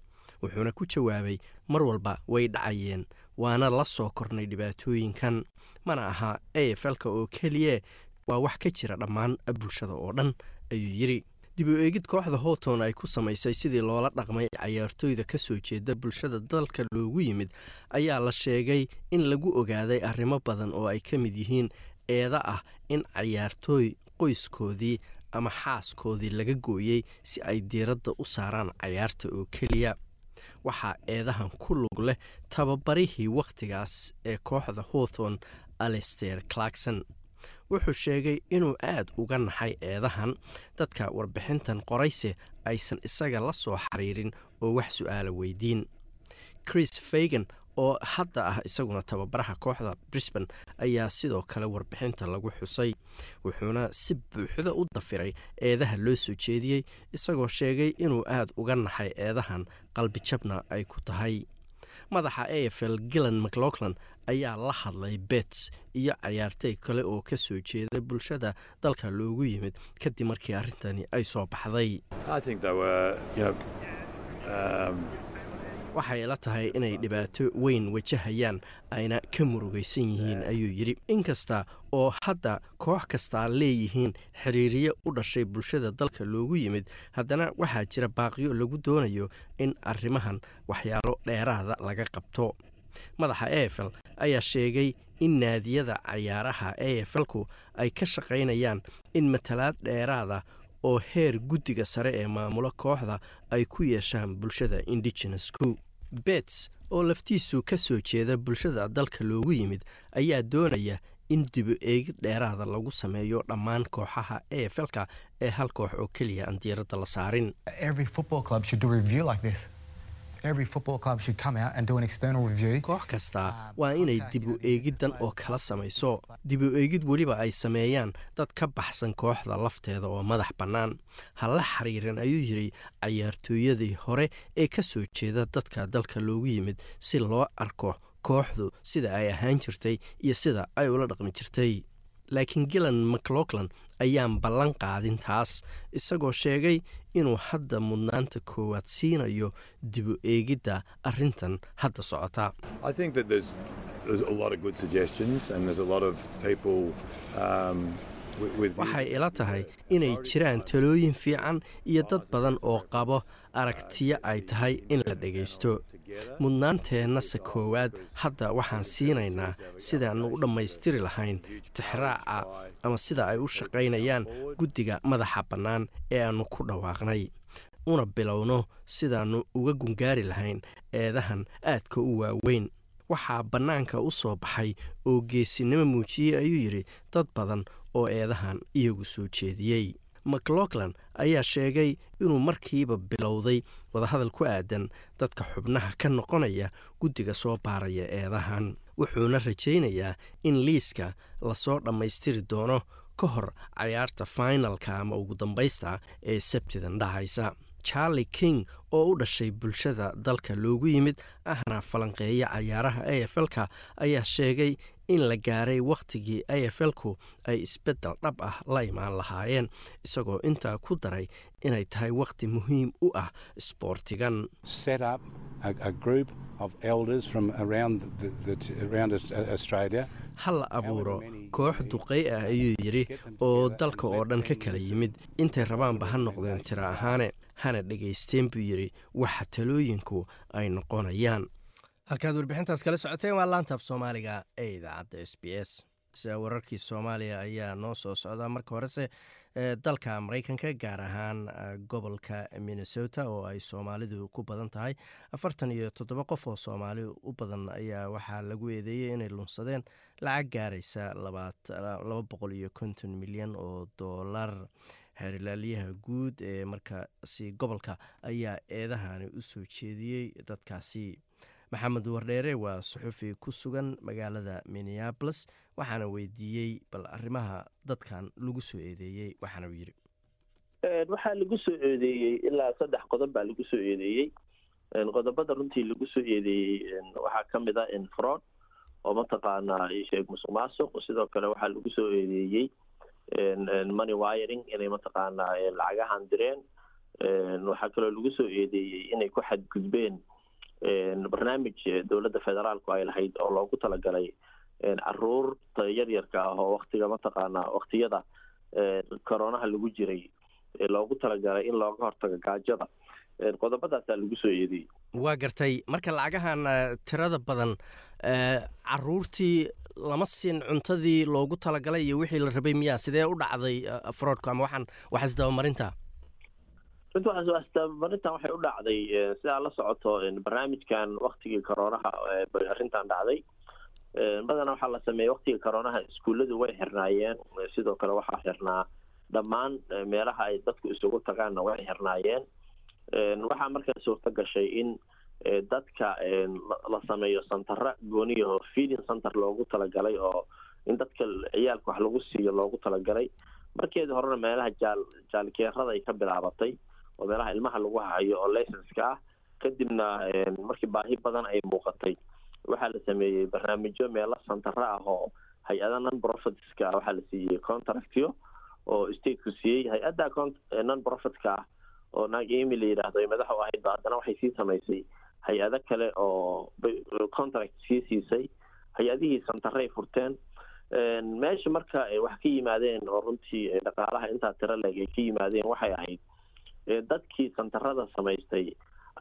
Wuxuuna ku jawaabay mar walba way dhacayeen waana la soo kornay dhibaatooyinkan. Mana aha a f lka oo keliye waa wax ka jira dhammaan bulshada oo dhan ayuu yidhi dib u eegid kooxda houghton ay ku samaysay sidii loola dhaqmay cayaartooyda ka soo jeeda bulshada dalka loogu yimid ayaa la sheegay in lagu ogaaday arrimo badan oo ay ka mid yihiin eeda ah in cayaartooy qoyskoodii ama xaaskoodii laga gooyey si ay diiradda u saaraan cayaarta oo keliya. Waxaa eedahan ku lug leh tababarihii wakhtigaas ee kooxda houghton alester clarkson wuxuu sheegay inuu aad uga naxay eedahan. Dadka warbixintan qorayse aysan isaga la soo xiriirin oo wax su'aala weydiin. Chris fagan oo hadda ah isaguna tababaraha kooxda brisban ayaa sidoo kale warbixinta lagu xusay wuxuuna si buuxda u dafiray eedaha loo soo jeediyey isagoo sheegay inuu aad uga naxay eedahan qalbijabna ay ku tahay madaxa a f l gillan mclaughlin ayaa la hadlay bets iyo cayaartay kale oo ka soo jeeda bulshada dalka loogu yimid kadib markii arrintani ay soo baxday waxay la tahay inay dhibaato weyn wajahayaan ayna ka murugaysan yihiin ayuu yidhi. Inkasta oo hadda koox kastaa leeyihiin xiriiriye u dhashay bulshada dalka loogu yimid haddana waxaa jira baaqyo lagu doonayo in arrimahan waxyaalo dheeraada laga qabto. Madaxa a f l ayaa sheegay in naadiyada cayaaraha a f lku ay ka shaqaynayaan in matalaad dheeraada oo heer guddiga sare ee maamulo kooxda ay ku yeeshaan bulshada indigenesku bets oo laftiisu ka soo jeeda bulshada dalka loogu yimid ayaa doonaya in dibu eegid dheeraada lagu sameeyo dhammaan kooxaha a f lka ee hal koox oo keliya aan diiradda la saarin koox kastaa waa inay dibu eegiddan oo kala samayso. dibu eegid weliba ay sameeyaan dad ka baxsan kooxda lafteeda oo madax bannaan. Ha la xiriiran ayuu yidhi cayaartooyadii hore ee ka soo jeeda dadka dalka loogu yimid si loo arko kooxdu sida ay ahaan jirtay iyo sida ay ula dhaqmi jirtay laakiin gillan mclaughlin ayaan ballan qaadin taas isagoo sheegay inuu hadda mudnaanta koowaad siinayo dibu eegidda arrintan hadda socota. Waxay ila tahay inay jiraan talooyin fiican iyo dad badan oo qabo aragtiyo ay tahay in la dhagaysto mudnaanteennase koowaad hadda waxaan siinaynaa sidaannu u dhammaystiri lahayn tixraaca ama sida ay u shaqaynayaan guddiga madaxa bannaan ee aannu ku dhawaaqnay. Una bilowno sidaannu uga gungaari lahayn eedahan aadka u waaweyn. Waxaa bannaanka u soo baxay oo geesinimo muujiyey ayuu yidhi dad badan oo eedahan iyagu soo jeediyey maclaughlin ayaa sheegay inuu markiiba bilowday wadahadal ku aadan dadka xubnaha ka noqonaya guddiga soo baaraya eedahan. Wuxuuna rajaynayaa in liiska la soo dhammaystiri doono ka hor cayaarta fainalka ama ugu dambaysta ee sabtidan dhacaysa charlie king oo u dhashay bulshada dalka loogu yimid ahna falanqeeya cayaaraha a f lka ayaa sheegay in la gaaray wakhtigii a f lku ay isbeddel dhab ah la imaan lahaayeen isagoo intaa ku daray inay tahay wakhti muhiim u ah isboortigan ha la abuuro koox duqey ah ayuu yidhi oo dalka oo dhan ka kala yimid. Intay rabaanba ha noqdeen tira ahaane hana dhegaysteen buu yidhi waxa talooyinku ay noqonayaan. Halkaad warbixintaas kala socoteen waa laantaaf soomaaliga ee idaacadda s b s. Wararkii soomaaliya ayaa noo soo socdaa marka horese dalka maraykanka gaar ahaan gobolka minnesota oo ay soomaalidu ku badan tahay. Afartan iyo toddoba qof oo soomaali u badan ayaa waxaa lagu eedeeyey inay lunsadeen lacag gaaraysa laba boqol iyo konton milyan oo doolar xeerilaalyaha guud ee markaasi gobolka ayaa eedahani u soo jeediyey dadkaasi. Maxamed wardheere waa suxufi ku sugan magaalada minneabolis waxaana weydiiyey bal arrimaha dadkan lagu soo eedeeyey waxaana uu yidhi. Waxaa lagu soo eedeeyey ilaa saddex qodob baa lagu soo eedeeyey. Qodobada runtii lagu soo eedeeyey waxaa ka mid ah infrod oo mataqaanaa sheeg musuq maasuq sidoo kale waxaa lagu soo eedeeyey money wiring inay mataqaanaa lacagahan direen. Waxaa kaloo lagu soo eedeeyey inay ku xadgudbeen barnaamij dowladda federaalku ay lahayd oo loogu talagalay carruurta yaryarka ah oo waktiga mataqaanaa waktiyada coronaha lagu jiray loogu talagalay in looga hortago gaajada. Qodobadaasaa lagu soo eedeeyey waa gartay. Marka lacagahan tirada badan caruurtii lama siin cuntadii loogu talagalay iyo wixii la rabay miyaa sidee u dhacday froodku ama waxaan wax isdabamarinta? Runti isdabamarintan waxay u dhacday sidaa la socoto barnaamijkan waktigii koroonaha bay arrintan dhacday. Badana waxaa la sameeyey waktiga koroonaha iskuulladu way xirnaayeen. Sidoo kale waxaa xirnaa dhammaan meelaha ay dadku isugu tagaanna way xirnaayeen waxaa markaa suurto gashay in dadka la sameeyo santara gooniyaho feeding center loogu talagalay oo in dadka ciyaalka wax lagu siiyo loogu talagalay. Markeedii horena meelaha jaal jaalkeerada ay ka bilaabatay oo meelaha ilmaha lagu hayo oo licenska ah kadibna markii baahi badan ay muuqatay waxaa la sameeyey barnaamijyo meelo santara ah oo hay'ada non profitska waxaa la siiyey contractyo oo stateku siiyey hay'adda non profitka ah oo naag emi la yidhaahdo ay madax u ahayd ba haddana waxay sii samaysay hay'ado kale oo contract sii siisay hay'adihii santaray furteen. Meesha marka wax ka yimaadeen oo runtii dhaqaalaha intaa tiro leeg ay ka yimaadeen waxay ahayd dadkii santarada samaystay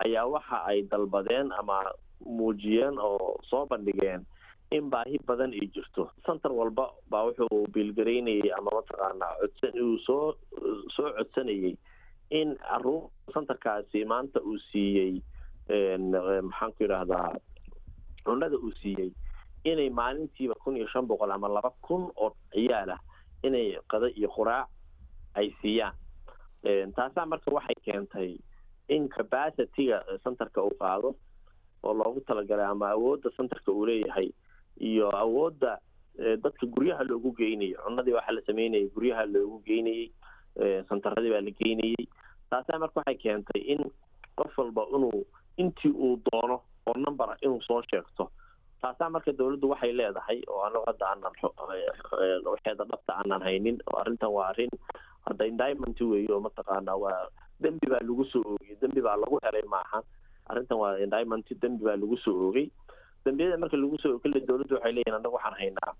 ayaa waxa ay dalbadeen ama muujiyeen oo soo bandhigeen in baahi badan ay jirto. Santar walba baa wuxuu biilgaraynayay ama mataqaanaa codsan uu soo soo codsanayay in carruur santarkaasi maanta uu siiyey maxaan ku yidhaahdaa cunada uu siiyey inay maalintiiba kun iyo shan boqol ama laba kun oo ciyaal ah inay qado iyo quraac ay siiyaan. Taasaa marka waxay keentay in capacityga centerka uu qaado oo loogu talagalay ama awoodda centerka uu leeyahay iyo awoodda dadka guryaha loogu geynayay cunadii waxaa la sameynayay guryaha loogu geynayey santaradii baa la geynayey taasaa marka waxay keentay in qof walba inuu intii uu doono oo numbera inuu soo sheegto. Taasaa marka dawladdu waxay leedahay oo anagu hadda aanan waxeeda dhabta aanan haynin oo arrintan waa arrin hadda indiment weeye oo mataqaana waa dembi baa lagu soo oogay dembi baa lagu helay maaha. Arrintan waa indiment dembi baa lagu soo oogay. Dembiyada marka lagu soo kale dawladdu waxay leeyihiin annaga waxaan haynaa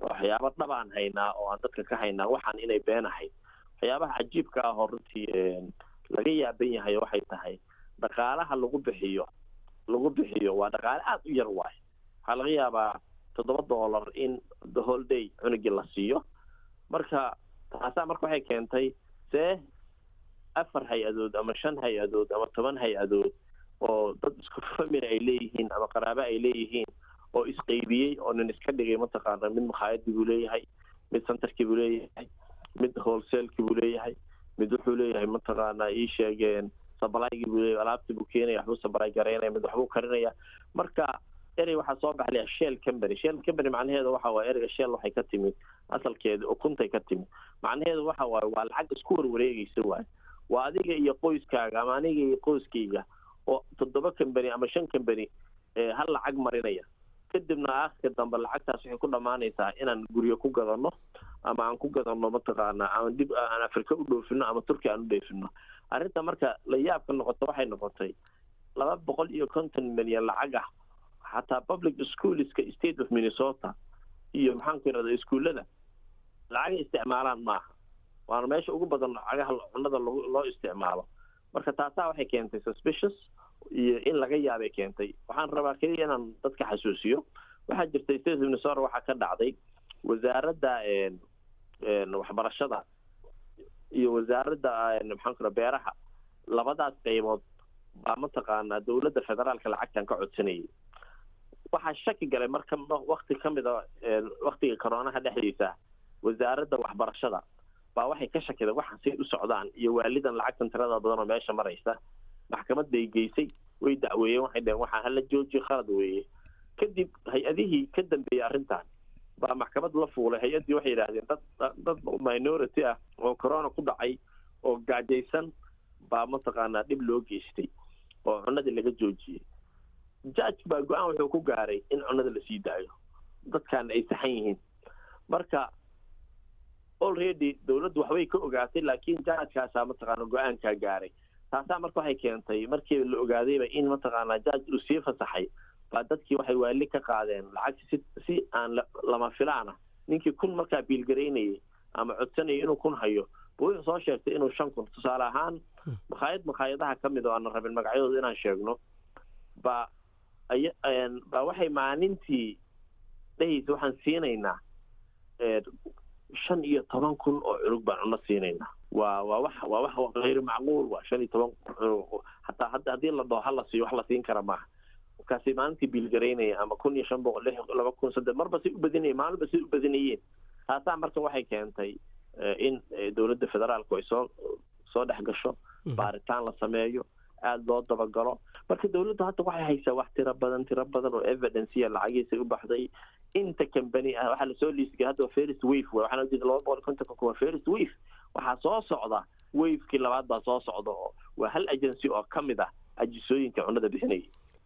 waxyaaba dhabaan haynaa oo aan dadka ka haynaa waxaan inay beenahay waxyaabaha cajiibka ah oo runtii laga yaaban yahay waxay tahay dhaqaalaha lagu bixiyo lagu bixiyo waa dhaqaale aada u yar waay waxaa laga yaabaa toddoba dollar in the whole day cunugii la siiyo. Marka taasaa marka waxay keentay see afar hay'adood ama shan hay'adood ama toban hay'adood oo dad isku family ay leeyihiin ama qaraabo ay leeyihiin oo isqeybiyey oo nin iska dhigay mataqaana mid makhaayadii buu leeyahay mid centerkii buu leeyahay mid wholesalekii buu leeyahay mid wuxuu leeyahay mataqaana ii sheegeen sabalaygii buu leeyahay alaabtii buu keenaya waxbuu sabalay garaynaya mid waxbuu karinaya. Marka erey waxaa soo baxlaya shell company shell company macnaheedu waxa waaye ereyga shell waxay ka timid asalkeeda ukuntay ka timid. Macnaheedu waxa waaye waa lacag isku warwareegaysa waaye waa adiga iyo qoyskaaga ama aniga iyo qoyskayga oo toddoba company ama shan company hal lacag marinaya kadibna aakhirka dambe lacagtaas waxay ku dhammaanaysaa inaan guryo ku gadano ama aan ku gadano mataqaana aan dib aan afrika u dhoofino ama turkiya aan u dhoofino. Arrinta marka la yaabka noqoto waxay noqotay laba boqol iyo konton milyan lacag ah xataa public schoolska state of minnesota iyo maxaan ku yidhahda iskuullada lacagay isticmaalaan maaha. Waana meesha ugu badan lacagaha cunada loo isticmaalo. Marka taasaa waxay keentay suspicious iyo in laga yaabay keentay. Waxaan rabaa keliya inaan dadka xasuusiyo. Waxaa jirtay state of minnesota waxaa ka dhacday wasaaradda waxbarashada iyo wasaaradda maxaan ku beeraha. Labadaas qaybood baa mataqaanaa dowladda federaalka lacagtan ka codsanayay. Waxaa shaki galay marka wakti ka mid a waktiga coroonaha dhexdiisa wasaaradda waxbarashada. Baa waxay ka shakida waxaan say u socdaan iyo waalidan lacagtan tirada badan oo meesha maraysa maxkamad bay geysay way dacweeyeen waxay dheheen waxaa hala joojiyo khalad weeye. Kadib hay'adihii ka dambeeyey arrintan baa maxkamad la fuulay. Hay'addii waxay yidhaahdeen dad dad minority ah oo corona ku dhacay oo gaajaysan baa mataqaanaa dhib loo geystay oo cunadii laga joojiyey. Judge baa go'aan wuxuu ku gaaray in cunada la sii daayo. Dadkaana ay saxan yihiin. Marka already dawladdu waxbay ka ogaatay laakiin judgekaasaa mataqaana go'aankaa gaaray taasaa marka waxay keentay markii la ogaadayba in mataqaanaa judge uu sii fasaxay. Baa dadkii waxay waali ka qaadeen lacag si si aan lama filaan ah ninkii kun markaa biilgaraynayay ama codsanayay inuu kun hayo. Wuxuu soo sheegtay inuu shan kun. Tusaale ahaan makhaayad makhaayadaha ka mid oo aanan rabin magacyadooda inaan sheegno ba baa waxay maalintii dhehaysa waxaan siinaynaa shan iyo toban kun oo cunug baan cuno siinaynaa. Waa waa wax waa wax hayr macquul waa shan iyo toban hataa hadda haddii la dhaho hala siiyo wax la siin kara maaha. Markaasay maalintii biilgaraynaya ama kun iyo shan boqol lix laba kun saddex marba say u badinayeen maalinba say u badinayeen taasaa marka waxay keentay in dowladda federaalku ay soo soo dhex gasho baaritaan la sameeyo aada loo dabagalo. Marka dowladdu hadda waxay haysaa wax tiro badan tiro badan oo evidenceiya lacagiisa u baxday inta company ah waxaa la soo liisgay hadda first wave w waxaan ujeeda laba boqol kontonka kuwa first wave. Waxaa soo socda wavekii labaad baa soo socda oo waa hal agency oo ka mid ah ajisooyinka cunada bixinaya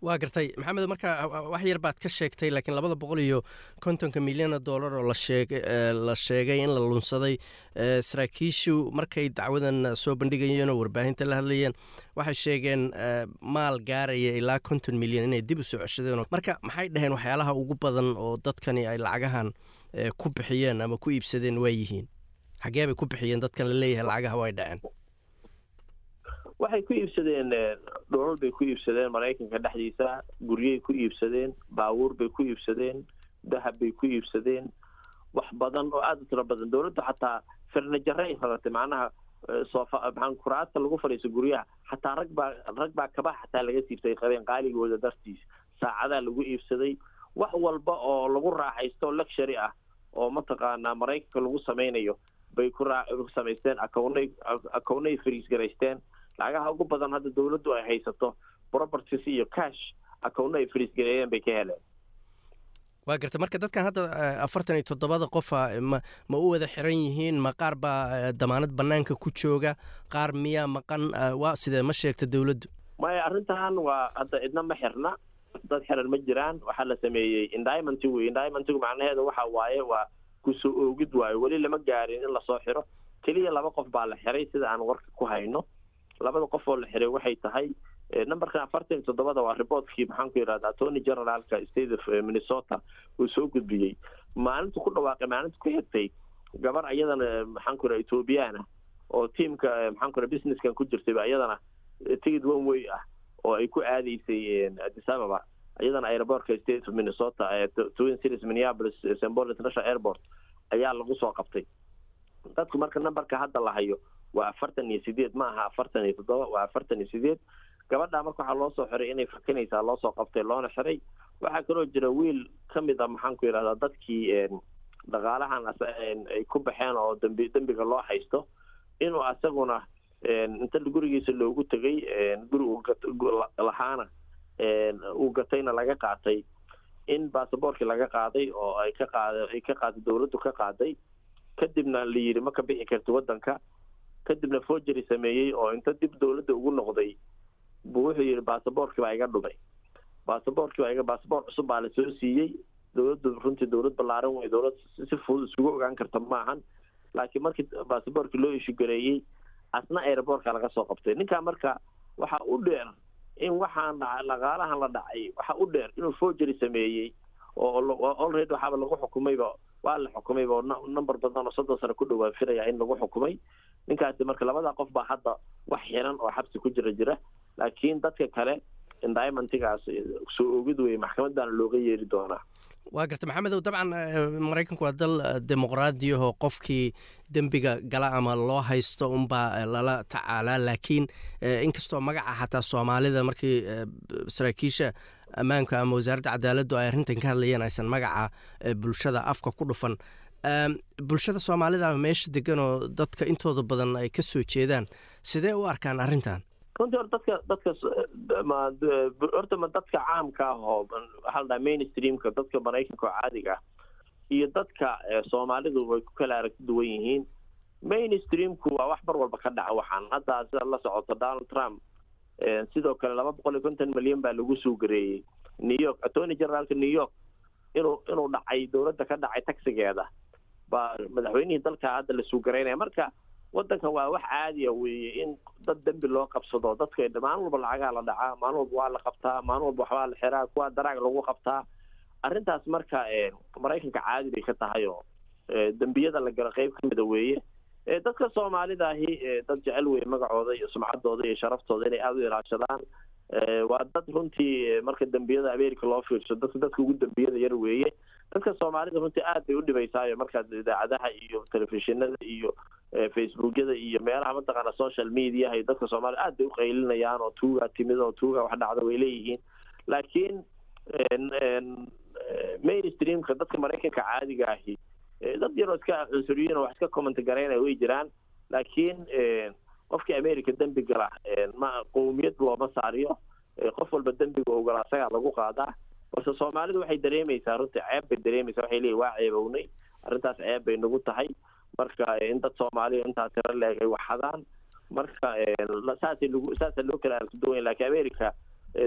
waa gartay. Maxamed marka wax yar baad ka sheegtay laakiin labada boqol iyo kontonka milyan oo dollar oo la sheegay in la lunsaday saraakiishu markay dacwadan soo bandhigayeen oo warbaahinta la hadlayeen waxay sheegeen maal gaaraya ilaa konton milyan inay dib u soo ceshadeen marka maxay dhaheen waxyaalaha ugu badan oo dadkani ay lacagahan ku bixiyeen ama ku iibsadeen waa yihiin? Xagee bay ku bixiyeen dadkan la leeyahay lacagaha way dhaceen waxay ku iibsadeen dholol bay ku iibsadeen maraykanka dhexdiisa guryay ku iibsadeen baabuur bay ku iibsadeen dahab bay ku iibsadeen wax badan oo aada u tiro badan dowladdu xataa farnajaray raratay macnaha soofa maxaan kuraasta lagu fadhiiso guryaha xataa rag baa rag baa kabaha xataa laga siibtay qabeen qaaligooda dartiis saacadaa lagu iibsaday wax walba oo lagu raaxaysto luxury ah oo mataqaanaa maraykanka lagu samaynayo bay ku samaysteen akownay akownay fariis garaysteen lacagaha ugu badan hadda dowladdu ay haysato properties iyo cash akowno ay fariisgareeyeen bay ka heleen. Waa garta marka dadkan hadda afartan iyo toddobada qofa ma ma u wada xiran yihiin ma qaar baa damaanad banaanka ku jooga qaar miyaa maqan waa sidee ma sheegta dowladdu? Maya arrintan waa hadda cidna ma xirna dad xiran ma jiraan waxaa la sameeyey indimanty wey indimantygu macnaheeda waxa waaye waa ku soo oogid waayo weli lama gaarin in la soo xiro. Keliya laba qof baa la xiray sida aan warka ku hayno labada qof oo la xiray waxay tahay numberkan afartan iyo toddobada waa reportkii maxaan ku yidhahda attorney generaalka state of minnesota uu soo gudbiyey. Maalintu ku dhawaaqay maalinta ku xigtay gabar ayadana maxaan ku yidhahda ethoobiyaana oo tiamka maxaan ku yidhahda businesskan ku jirtayba ayadana ticket one way ah oo ay ku aadaysay addis ababa. Iyadana airportka state of minnesota twin cities minneapolis st. Paul international airport ayaa lagu soo qabtay. Dadku marka numberka hadda la hayo waa afartan iyo sideed ma aha afartan iyo toddoba waa afartan iyo sideed gabadhaa marka waxaa loo soo xiray inay fakanaysaa loo soo qabtay loona xiray. Waxaa kaloo jira wiil ka mid a maxaan ku yidhahdaa dadkii dhaqaalahan ay ku baxeen oo dambi dembiga loo haysto. Inuu asaguna inta gurigiisa loogu tegay guri lahaana uu gatayna laga qaatay. In basaboorkii laga qaaday oo ay ka qaada ay ka qaaday dowladdu ka qaaday. Kadibna la yidhi ma bixi karti waddanka kadibna forgery sameeyey oo inta dib dowladda ugu noqday buu wuxuu yidhi basaboorkii baa iga dhumay. Basaboorkii baa iga basaboor cusub baa la soo siiyey. Dowladdu runtii dowlad ballaaran wey dowlad si fudud isugu ogaan karta maahan laakiin markii basaboorkii loo ishugareeyey asna airboortka laga soo qabtay. Ninkaa marka waxaa u dheer in waxaan dhaca dhaqaalahan la dhacay waxaa u dheer inuu forgery sameeyey oo already waxaaba lagu xukumayba waa la xukumayba oo number badan oo soddon sano ku dhowaa filaya in lagu xukumay. Ninkaasi marka labada qof baa hadda wax xiran oo xabsi ku jira jira. Laakiin dadka kale indimantigaas soo oogid weye maxkamad looga yeeri doonaa. Waa garta maxamedow dabcan maraykanku waa dal dimuqraadiyahoo qofkii dembiga gala ama loo haysto unbaa lala tacaalaa. Laakiin inkastoo magaca xataa soomaalida markii saraakiisha ammaanka ama wasaaradda cadaaladdu ay arrintan ka hadlayeen aysan magaca bulshada afka ku dhufan. Bulshada soomaalida meesha degan oo dadka intooda badan ay ka soo jeedaan sidee u arkaan arrintan? Runtii or dadka dadka horta ma dadka caamka ah oo waxaa la dhaha mainstreamka dadka maraykanka oo caadiga ah iyo dadka soomaalidu way ku kala aragti duwan yihiin. Mainstreamku waa wax mar walba ka dhaca waxaan. Hadda sida la socoto donald trump sidoo kale laba boqol iyo konton milyan baa lagu soo gareeyey new york. Attorney generaalka new york inuu inuu dhacay dowladda ka dhacay taxigeeda baa madaxweynihii dalka hadda la suugaraynaya marka waddanka waa wax caadiya weeye in dad dembi loo qabsado. Dadka maalin walba lacagaa la dhacaa maalin walba waa la qabtaa maalin walba waxbaa la xiraa kuwa daraag lagu qabtaa. Arrintaas marka maraykanka caadi bay ka tahay oo dembiyada la galo qeyb ka mida weeye dadka soomaalida ahi dad jecel weye magacooda iyo sumcaddooda iyo sharaftooda inay aada u ilaashadaan waa dad runtii marka dembiyada america loo fiirso dadka dadka ugu dembiyada yar weeye. Dadka soomaalida runtii aad bay u dhibaysaayo markaad idaacadaha iyo telefishinada iyo facebookyada iyo meelaha mataqaana social mediaha iyo dadka soomaalida aad bay u qaylinayaan oo tuuga timid oo tuuga wax dhacda way leeyihiin. Laakiin mainstreamka dadka maraykanka caadiga ahi dad yaroo iska cunsuriyiin oo wax iska comment garaynaya way jiraan laakiin qofkii america dembi gala ma qowmiyad looma saariyo qof walba dembiga ogolaa asagaa lagu qaadaa. Balse soomaalidu waxay dareemaysaa runtii ceeb bay dareemaysaa waxay leeyihiin waa ceebownay arrintaas ceeb bay nagu tahay. Marka in dad soomaaliya intaa tiro leeg ay waxadaan. Marka saasay lagu saasa loo kala arkiduwan lakiin america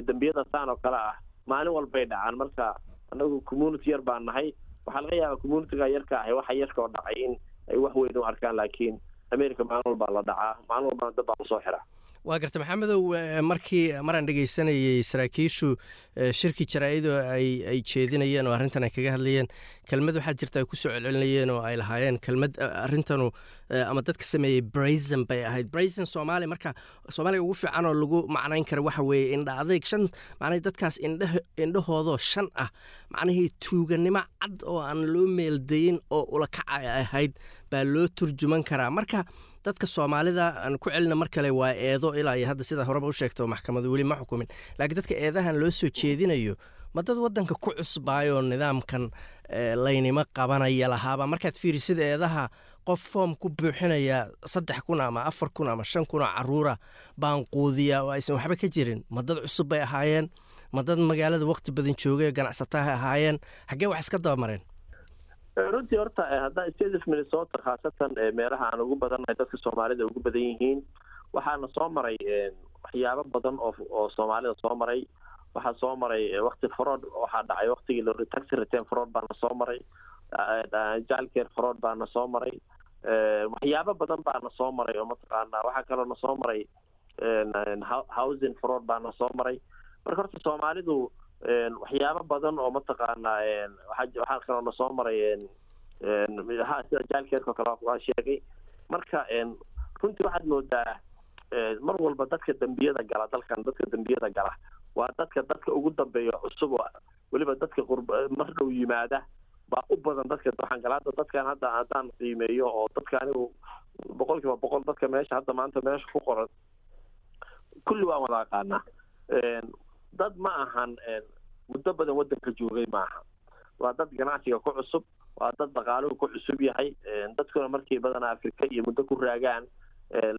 dembiyada saan oo kale ah maalin walbay dhacaan. Marka anagu community yar baan nahay waxaa laga yaabaa communityga yarka ahi waxa yarka oo dhacay in ay wax weyn u arkaan laakiin america maalin walbaa la dhacaa maalin walbana dad baa la soo xiraa waa garta maxamedow markii maraan dhegeysanayay saraakiishu shirkii jaraa-idu ay ay jeedinayeen oo arrintan ay kaga hadlayeen kelmad waxaa jirta ay ku soo celcelinayeen oo ay lahaayeen kelmad arrintanu ama dadka sameeyey brazen bay ahayd. Brazen soomaaliya marka soomaaliya ugu fiican oo lagu macnayn kara waxa weeye indha adayg shan macnahii dadkaas indha indhahoodoo shan ah macnihii tuuganimo cad oo aan loo meeldayin oo ulakaca ahayd baa loo turjuman karaa. Marka dadka soomaalida aan ku celina mar kale waa eedo ilaa iyo hadda sida horeba u sheegto maxkamadu weli ma xukumin. Laakiin dadka eedahan loo soo jeedinayo ma dad waddanka ku cusbaayoo nidaamkan laynimo qabanaya lahaaba? Markaad fiirisid eedaha qof foom ku buuxinaya saddex kun ama afar kun ama shan kun oo caruura baan quudiya oo aysan waxba ka jirin. Ma dad cusub bay ahaayeen? Ma dad magaalada waqti badan joogay ganacsataha ahaayeen? Xaggee wax iska dabamareen runtii horta haddaa state of minnesota khaasatan meelaha aan ugu badannahay dadka soomaalida ugu badan yihiin waxaana soo maray waxyaabo badan oo oo soomaalida soo maray. Waxaa soo maray wakti fraud waxaa dhacay waktigii taxi return fraud baana soo maray. Jalcare fraud baana soo maray. Waxyaabo badan baana soo maray oo mataqaana waxaa kaloo na soo maray housing fraud baana soo maray. Marka horta soomaalidu waxyaabo badan oo mataqaana waxaa kaloo na soo maray sida jalcareoo kale waa sheegay. Marka runtii waxaad moodaa mar walba dadka dembiyada gala dalkan dadka dembiyada gala waa dadka dadka ugu dambeeya cusub oo weliba dadka mar dhow yimaada baa u badan dadka waxaan gala. Hadda dadkan hadda haddaan qiimeeyo oo dadka anigu boqol kiiba boqol dadka meesha hadda maanta meesha ku qoran kulli waan wada aqaanaa dad ma ahan muddo badan waddanka joogay maaha waa dad ganacsiga ku cusub waa dad dhaqaaluhu ku cusub yahay dadkuna markay badanaa afrika iyo muddo ku raagaan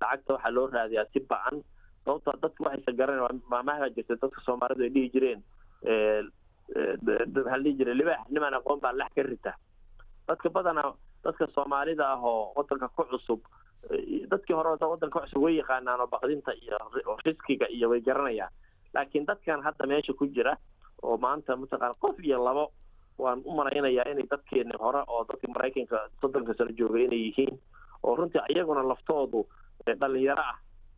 lacagta waxaa loo raadiyaa si ba'an. Sababtoo dadku waxaysa garanay maamaha jirta dadka soomaalidu ay dhihi jireen waxaa dhihi jiray libaax niman aqoon baa lax ka rita. Dadka badanaa dadka soomaalida ah oo waddanka ku cusub dadkii hore waddanka ku cusub way yaqaanaan oo baqdinta iyo riskiga iyo way garanayaan laakiin dadkan hadda meesha ku jira oo maanta mataqaana qof iyo labo waan u malaynayaa inay dadkeeni hore oo dadka maraykanka soddonka sano joogay inay yihiin oo runtii iyaguna laftoodu dhalinyaro ah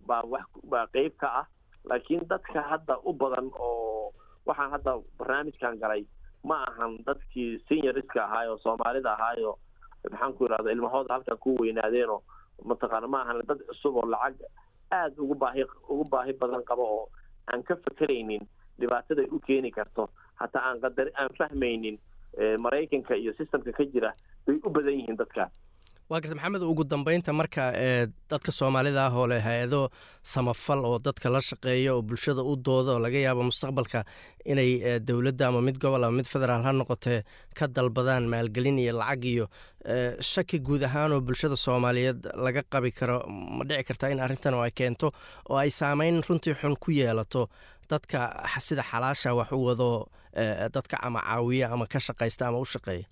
baa wax baa qeyb ka ah. Laakiin dadka hadda u badan oo waxaan hadda barnaamijkan galay ma ahan dadkii senioriska ahaay oo soomaalida ahaayo maxaan ku yidhahda ilmahooda halkan ku weynaadeenoo mataqaana ma ahan dad cusub oo lacag aada ugu baahi ugu baahi badan qabo oo aan ka fekeraynin dhibaataday u keeni karto. Hataa aan qadar aan fahmaynin maraykanka iyo systemka ka jira bay u badan yihiin dadkaas waa garta maxamed ugu dambeynta marka ee dadka soomaalida ah oo leh hay'ado samafal oo dadka la shaqeeya oo bulshada u dooda oo laga yaabo mustaqbalka inay dowladda ama mid gobol ama mid federaal ha noqotee ka dalbadaan maalgelin iyo lacag iyo shaki guud ahaan oo bulshada soomaaliyeed laga qabi karo. Ma dhici kartaa in arrintan oo ay keento oo ay saameyn runtii xun ku yeelato dadka sida xalaasha wax u wado dadka ama caawiya ama ka shaqaysta ama u shaqeeya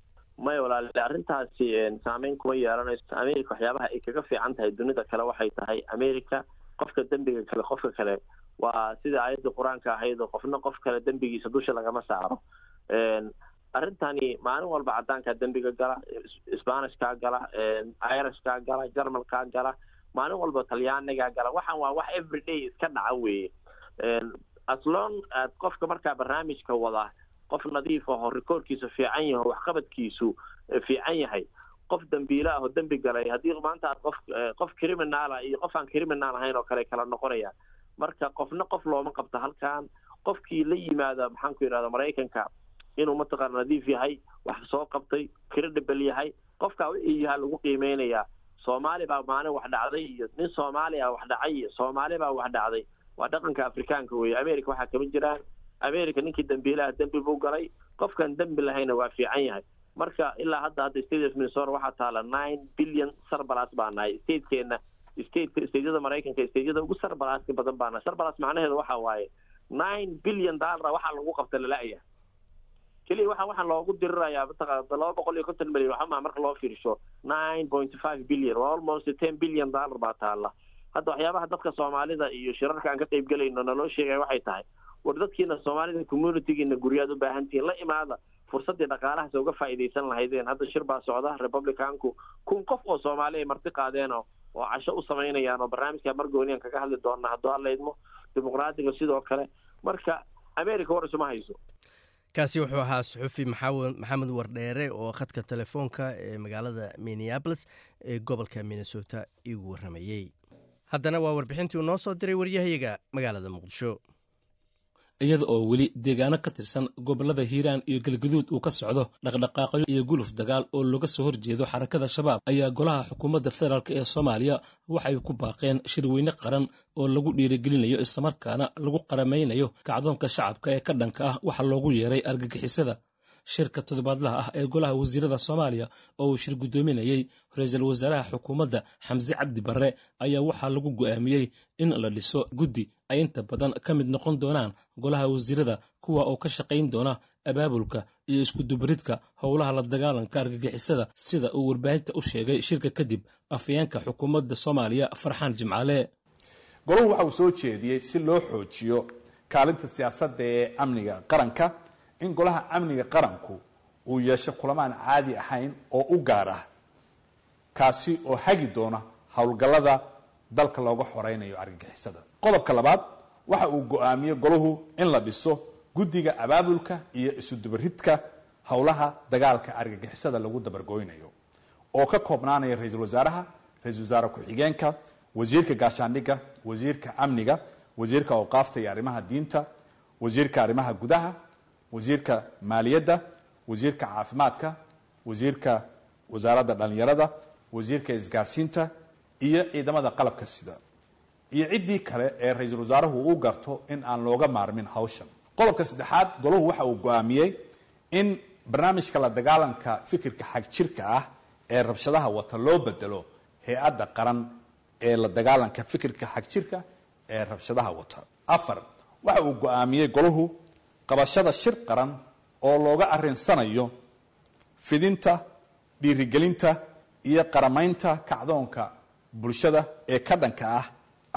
maya walaale. Arrintaasi saameyn kuma yeelanayso. America waxyaabaha ay kaga fiican tahay dunida kale waxay tahay america qofka dembiga kale qofka kale waa sida aayadda qur'aanka ahayd oo qofna qof kale dembigiisa dusha lagama saaro. Arrintani maalin walba caddaankaa dembiga gala sbanishkaa gala irishkaa gala jarmalkaa gala maalin walba talyaanigaa gala waxaan waa wax everyday iska dhaca weeye. Aslon aad qofka markaa barnaamijka wada qof nadiif aho rikoorkiisu fiican yaho waxqabadkiisu fiican yahay. Qof dambiile ah oo dembi galay haddii maanta aad qof qof criminaala iyo qof aan criminal ahayn oo kale kala noqonayaan marka qofna qof looma qabto halkan. Qofkii la yimaada maxaan ku yidhahda maraykanka inuu mataqaana nadiif yahay wax soo qabtay credible yahay. Qofkaa wixii yahaa lagu qiimeynayaa soomaali baa maalin wax dhacday iyo nin soomaali ah wax dhacay iyo soomaali baa wax dhacday. Waa dhaqanka afrikaanka weeye. America waxaa kama jiraan america ninkii dambiilaha dembi buu galay. Qofkaan dembi lahayna waa fiican yahay. Marka ilaa hadda hadda state of minnesota waxaa taala nine billion sarbalas baa nahay statekeena stateka stateyada maraykanka stateyada ugu sarbalaaska badan baa nahay sarbalas macnaheedu waxa waaye nine billion dollar waxaa lagu qabta lala'ya keliya waxa waxaa loogu dirirayaa mataqaana laba boqol iyo konton milyan waxamaa marka loo fiirsho nine point five billion waa almost ten billion dollar baa taala. Hadda waxyaabaha dadka soomaalida iyo shirarka aan ka qayb gelayno naloo sheegaya waxay tahay war dadkiina soomaalida communitygiina guryaad u baahan tihiin la imaada fursaddii dhaqaalahaas uga faa'iidaysan lahaydeen. Hadda shir baa socda republicanku kun qof oo soomaali ay marti qaadeen oo casho u samaynayaan oo barnaamijka margooniyan kaga hadli doona hadduu alla idmo dimuqraadiga sidoo kale. Marka america war isuma hayso. Kaasi wuxuu ahaa suxufi maxamed wardheere oo khadka telefoonka ee magaalada minneabolis ee gobolka minnesota igu warramayey haddana waa warbixintii uu noo soo diray waryahayaga magaalada muqdisho iyada oo weli deegaano ka tirsan gobollada hiiraan iyo galgaduud uu ka socdo dhaqdhaqaaqyo iyo guluf dagaal oo looga soo horjeedo xarakada shabaab ayaa golaha xukuumadda federaalk ee soomaaliya waxay ku baaqeen shirweyne qaran oo lagu dhiirigelinayo islamarkaana lagu qaramaynayo kacdoonka shacabka ee ka dhanka ah waxa loogu yeeray argagixisada shirka toddobaadlaha ah ee golaha wasiirada soomaaliya oo uu shir guddoominayey ra'iisul wasaaraha xukuumadda xamse cabdi barre ayaa waxaa lagu go'aamiyey in la dhiso guddi ay inta badan ka mid noqon doonaan golaha wasiirada kuwa oo ka shaqayn doona abaabulka iyo iskudubaridka howlaha la dagaalanka argagixisada sida uu warbaahinta u sheegay shirka kadib afayeenka xukuumadda soomaaliya farxaan jimcaale golahu waxa uu soo jeediyey si loo xoojiyo kaalinta siyaasadda ee amniga qaranka in golaha amniga qaranku uu yeesho kulamaan caadi ahayn oo u gaar ah kaasi oo hagi doona howlgallada dalka looga xoreynayo argagixisada. Qodobka labaad waxa uu go'aamiyey golahu in la dhiso guddiga abaabulka iyo isudubaridka howlaha dagaalka argagixisada lagu dabargooynayo oo ka koobnaanaya ra'iisul wasaaraha ra'isul wasaare ku-xigeenka wasiirka gaashaandhigga wasiirka amniga wasiirka awqaafta iyo arrimaha diinta wasiirka arrimaha gudaha wasiirka maaliyadda wasiirka caafimaadka wasiirka wasaaradda dhallinyarada wasiirka isgaarsiinta iyo ciidamada qalabka sida. Iyo ciddii kale ee ra'iisul wasaaruhu u garto in aan looga maarmin hawshan. Qodobka saddexaad golahu waxa uu go'aamiyey in barnaamijka la dagaalanka fikirka xagjirka ah ee rabshadaha wata loo bedelo hay'adda qaran ee la dagaalanka fikirka xagjirka ee rabshadaha wata. Afar waxa uu go'aamiyey golahu qabashada shir qaran oo looga arinsanayo fidinta dhiirigelinta iyo qaramaynta kacdoonka bulshada ee ka dhanka ah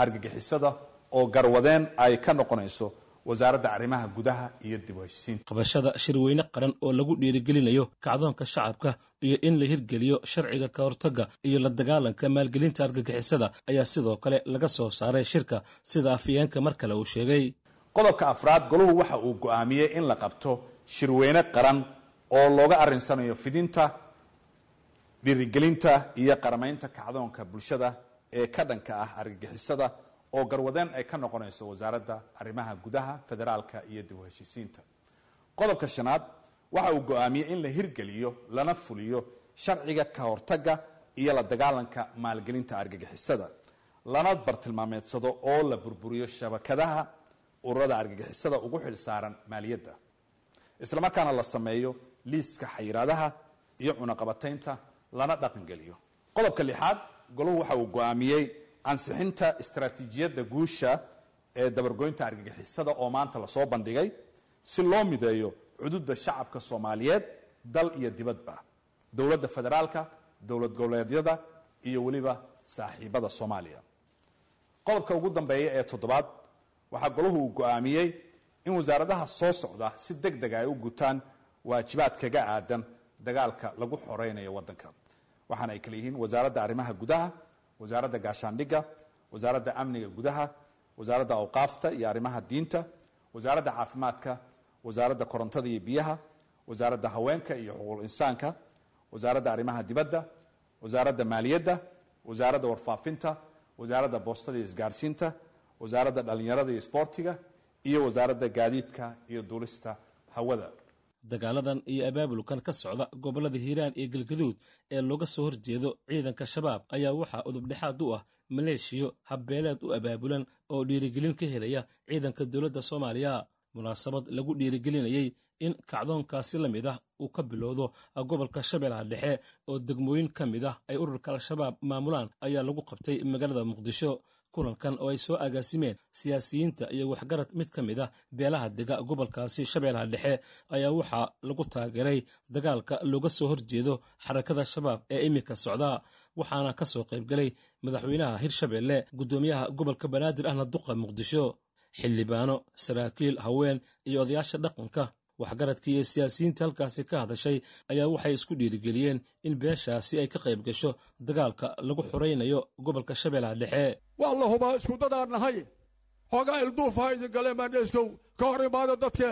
argagixisada oo garwadeen ay ka noqonayso wasaaradda arrimaha gudaha iyo dib u heshisiinta qabashada shirweyne qaran oo lagu dhiirigelinayo kacdoonka shacabka iyo in la hirgeliyo sharciga ka hortagga iyo la dagaalanka maalgelinta argagixisada ayaa sidoo kale laga soo saaray shirka sida afayeenka mar kale uu sheegay qodobka afraad golahu waxa uu go'aamiyey in la qabto shirweyne qaran oo looga arinsanayo fidinta dhiirigelinta iyo qaramaynta kacdoonka bulshada ee ka dhanka ah argagixisada oo garwadeen ay ka noqonayso wasaaradda arrimaha gudaha federaalka iyo dib u heshiisiinta qodobka shanaad waxa uu go'aamiyey in la hirgeliyo lana fuliyo sharciga ka hortagga iyo la dagaalanka maalgelinta argagixisada lana bartilmaameedsado oo la burburiyo shabakadaha ururada argagixisada ugu xil saaran maaliyadda. Islamarkaana la sameeyo liiska xayiraadaha iyo cunaqabataynta lana dhaqangeliyo. Qodobka lixaad golahu waxa uu go'aamiyey ansixinta istaraatiijiyadda guusha ee dabargoynta argagixisada oo maanta la soo bandhigay si loo mideeyo cududa shacabka soomaaliyeed dal iyo dibadba dowladda federaalka dowlad goboleedyada iyo weliba saaxiibada soomaaliya. Qodobka ugu dambeeya ee toddobaad waxaa golahu uu go'aamiyey in wasaaradaha soo socda si deg deg ay u gutaan waajibaad kaga aadan dagaalka lagu xoreynayo waddanka. Waxaana ay kale yihiin wasaaradda arrimaha gudaha wasaaradda gaashaandhigga wasaaradda amniga gudaha wasaaradda awqaafta iyo arrimaha diinta wasaaradda caafimaadka wasaaradda korontada iyo biyaha wasaaradda haweenka iyo xuquuqul insaanka wasaaradda arrimaha dibadda wasaaradda maaliyadda wasaaradda warfaafinta wasaaradda boostada iyo isgaarsiinta wasaaradda dhallinyarada iyo isboortiga iyo wasaaradda gaadiidka iyo duulista hawada. Dagaaladan iyo abaabulkan ka socda gobollada hiiraan iyo galgaduud ee looga soo horjeedo ciidanka shabaab ayaa waxaa udubdhexaad u ah maleeshiyo habbeeleed u abaabulan oo dhiirigelin ka helaya ciidanka dowladda soomaaliya. Munaasabad lagu dhiirigelinayey in kacdoonkaasi la mid ah uu ka bilowdo gobolka shabeellaha dhexe oo degmooyin ka mid ah ay ururka al-shabaab maamulaan ayaa lagu qabtay magaalada muqdisho kulankan oo ay soo agaasimeen siyaasiyiinta iyo waxgarad mid ka mid ah beelaha dega gobolkaasi shabeellaha dhexe ayaa waxaa lagu taageeray dagaalka looga soo horjeedo xarakada shabaab ee iminka socda waxaana ka soo qaybgalay madaxweynaha hirshabeelle guddoomiyaha gobolka banaadir ahna duqa muqdisho xildhibaano saraakiil haween iyo odayaasha dhaqanka waxgaradkii iyo siyaasiyiinta halkaasi ka hadashay ayaa waxay isku dhiirigeliyeen in beeshaasi ay ka qayb gasho dagaalka lagu xuraynayo gobolka shabeellaha dhexe. Waa la hubaa iskudadaan nahay xoogaa ilduufaha idin galeen baandheeskow ka hor imaada dadka.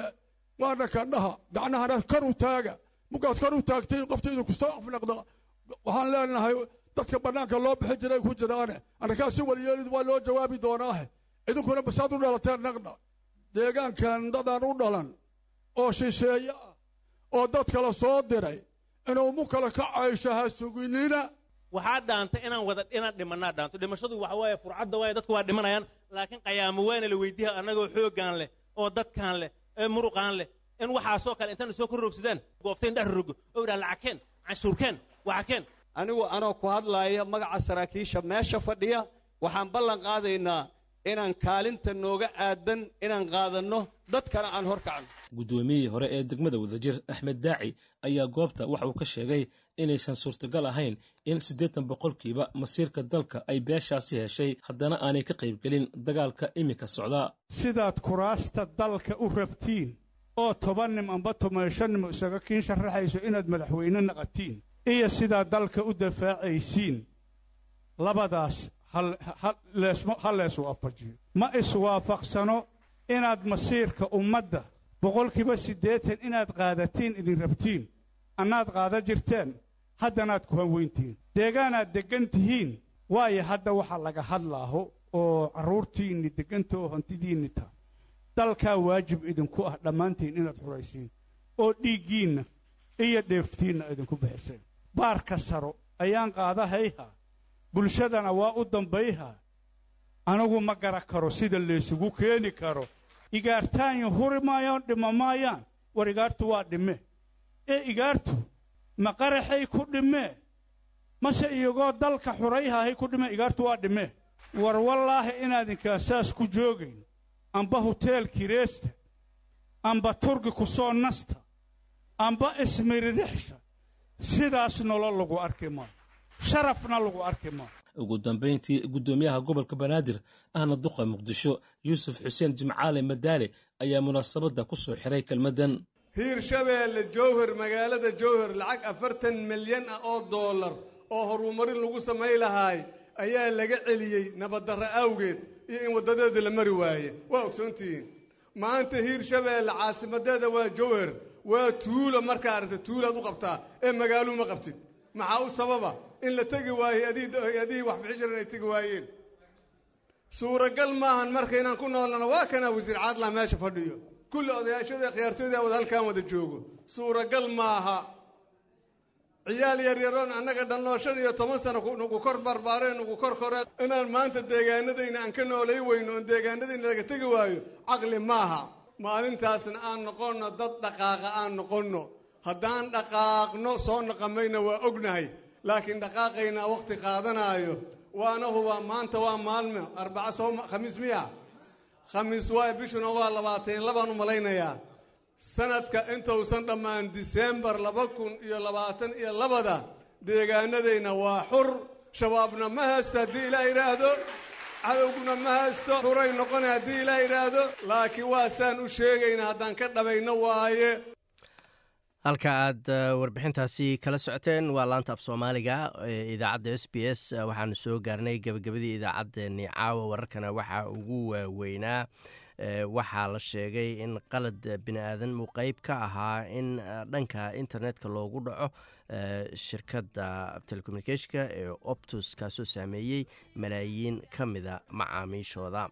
Waana kandhaha gacnahana kor u taaga. Mugaad kor u taagtay idinku soo afnaqda waxaan leenahay dadka bannaanka loo bixi jiray ku jiraane. Annakaa si walyeelid waa loo jawaabi doonaahe. Idinkuna basaad u dhalateen naqdha deegaankan dadaan u dhalan oo shisheeye ah oo dad kale soo diray inuu mu kale ka caysho ha suginina waxaa dhaantay inaan wada inaan dhimanaa dhaanto dhimashadu waxa waaye furcadda waaye dadku waa dhimanayaan laakiin qayaamo waana la weydiiha annagoo xooggaan leh oo dadkaan leh ee muruqaan leh in waxaasoo kale intaan soo kor rogsadaan gooftayn dhex rogo oo idhaa lacagkeen canshuurkeen waxakeen anigu anoo ku hadlaaya magaca saraakiisha meesha fadhiya waxaan ballan qaadaynaa inaan kaalinta nooga aadan inaan qaadanno dadkana aan hor kacno. Guddoomiyihii hore ee degmada wadajir axmed daaci ayaa goobta waxa uu ka sheegay inaysan suurtagal ahayn in siddeetan boqolkiiba masiirka dalka ay beeshaasi heshay haddana aanay ka qaybgelin dagaalka iminka socda. Sidaad kuraasta dalka u rabtiin oo toban nim amba toban shan nim isaga kiin sharaxayso inaad madaxweyne naqatiin iyo sidaad dalka u dafaacaysiin labadaas ha leesu waafajiyo ma iswaafaqsano inaad masiirka ummadda boqolkiiba siddeetan inaad qaadatiin idin rabtiin annaad qaada jirteen haddanaad ku hanweyntihiin deegaanaad deggan tihiin waayo hadda waxaa laga hadlaaho oo carruurtiinni deggantao hantidiinni tahay dalkaa waajib idinku ah dhammaantiin inaad xuraysiin oo dhiiggiinna iyo dheeftiinna idinku bixiseen baarka saro ayaan qaadahayhaa bulshadana waa u dambayhaa anigu ma gara karo sida laysugu keeni karo. Igaartaanyo huri maayaan dhima maayaan war igaartu waa dhimme. Ee igaartu ma qaraxay ku dhimmee mase iyagoo dalka xurayhahay ku dhimme? Igaartu waa dhimmee war wallaahi inaadinkaan saas ku joogayn amba huteel kireesta amba turgi ku soo nasta. Amba ismiririxsha sidaas nolol lagu arki maayo sharafna lagu arki maayo ugu dambayntii guddoomiyaha gobolka banaadir ahna duqa muqdisho yuusuf xuseen jimcaale madaale ayaa munaasabadda ku soo xiray kelmaddan hiirshabeelle jowhar magaalada jowhar lacag afartan milyan ah oo doolar oo horumarin lagu samay lahaay ayaa laga celiyey nabaddarro awgeed iyo in waddadeeda la mari waaye. Waa ogsoontihiin maanta hiirshabeelle caasimadeeda waa jowhar waa tuulo markaa aragta tuulaad u qabtaa ee magaaluu ma qabtid maxaa u sababa? In la tegi waayo adii wax bixi jiran ay tegi waayeen. Suuragal maahan marka inaan ku noolnana waa kanaa wasiir caadla meesha fadhiyo. Kulli odayaashada khiyaartooyda wada halkaan wada joogo. Suuragal maaha. Ciyaal yaryaroon annaga dhannoo shan iyo toban sano nugu kor barbaareen nugu kor koreen. Inaan maanta deegaanadayna aan ka noolay weyno oon deegaanadayna laga tegi waayo caqli maaha. Maalintaasna aan noqonno dad dhaqaaqa aan noqonno haddaan dhaqaaqno soo naqamayna waa ognahay. Laakiin dhaqaaqaynaa wakhti qaadanaayo. Waana hubaa maanta waa maalmo. Arbaca soo khamiis miya? Khamiis waay bishuna waa labaatan labaan u malaynayaa sanadka intuusan dhammaan disembar laba kun iyo labaatan iyo labada deegaanadayna waa xur. Shabaabna ma haysto haddii ilaa idhaahdo cadowguna ma haysto. Xuray noqona haddii ilaa idhaahdo laakiin waa saan u sheegayna haddaan ka dhabayno waaye halka aad warbixintaasi kala socoteen waa laanta af soomaaliga idaacadda s b s. Waxaanu soo gaarnay gebagabadii idaacaddeenii caawa wararkana waxaa ugu waaweynaa waxaa la sheegay in qalad bini aadan uu qeyb ka ahaa in dhanka internetka loogu dhaco shirkadda telecommunicationka ee optus kaasoo saameeyey malaayiin ka mida macaamiishooda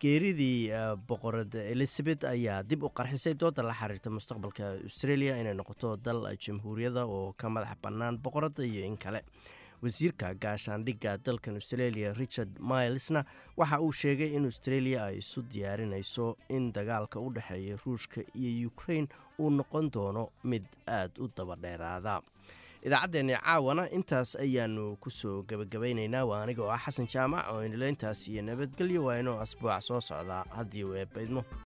geeridii boqorad elizabeth ayaa dib u qarxisay dooda la xiriirta mustaqbalka australia inay noqoto dal jamhuuriyada oo ka madax bannaan boqoradda iyo in kale. Wasiirka gaashaandhigga dalkan australia richard milesna waxa uu sheegay in australia ay isu diyaarinayso in dagaalka u dhexeeya ruushka iyo ukrain uu noqon doono mid aada u dabadheeraada idaacaddeenni caawana intaas ayaanu ku soo gebagabaynaynaa waa aniga oo ah xasan jaamac oo inila intaas iyo nabadgelyo waa inuu asbuuc soo socdaa haddii uu eebbaydmo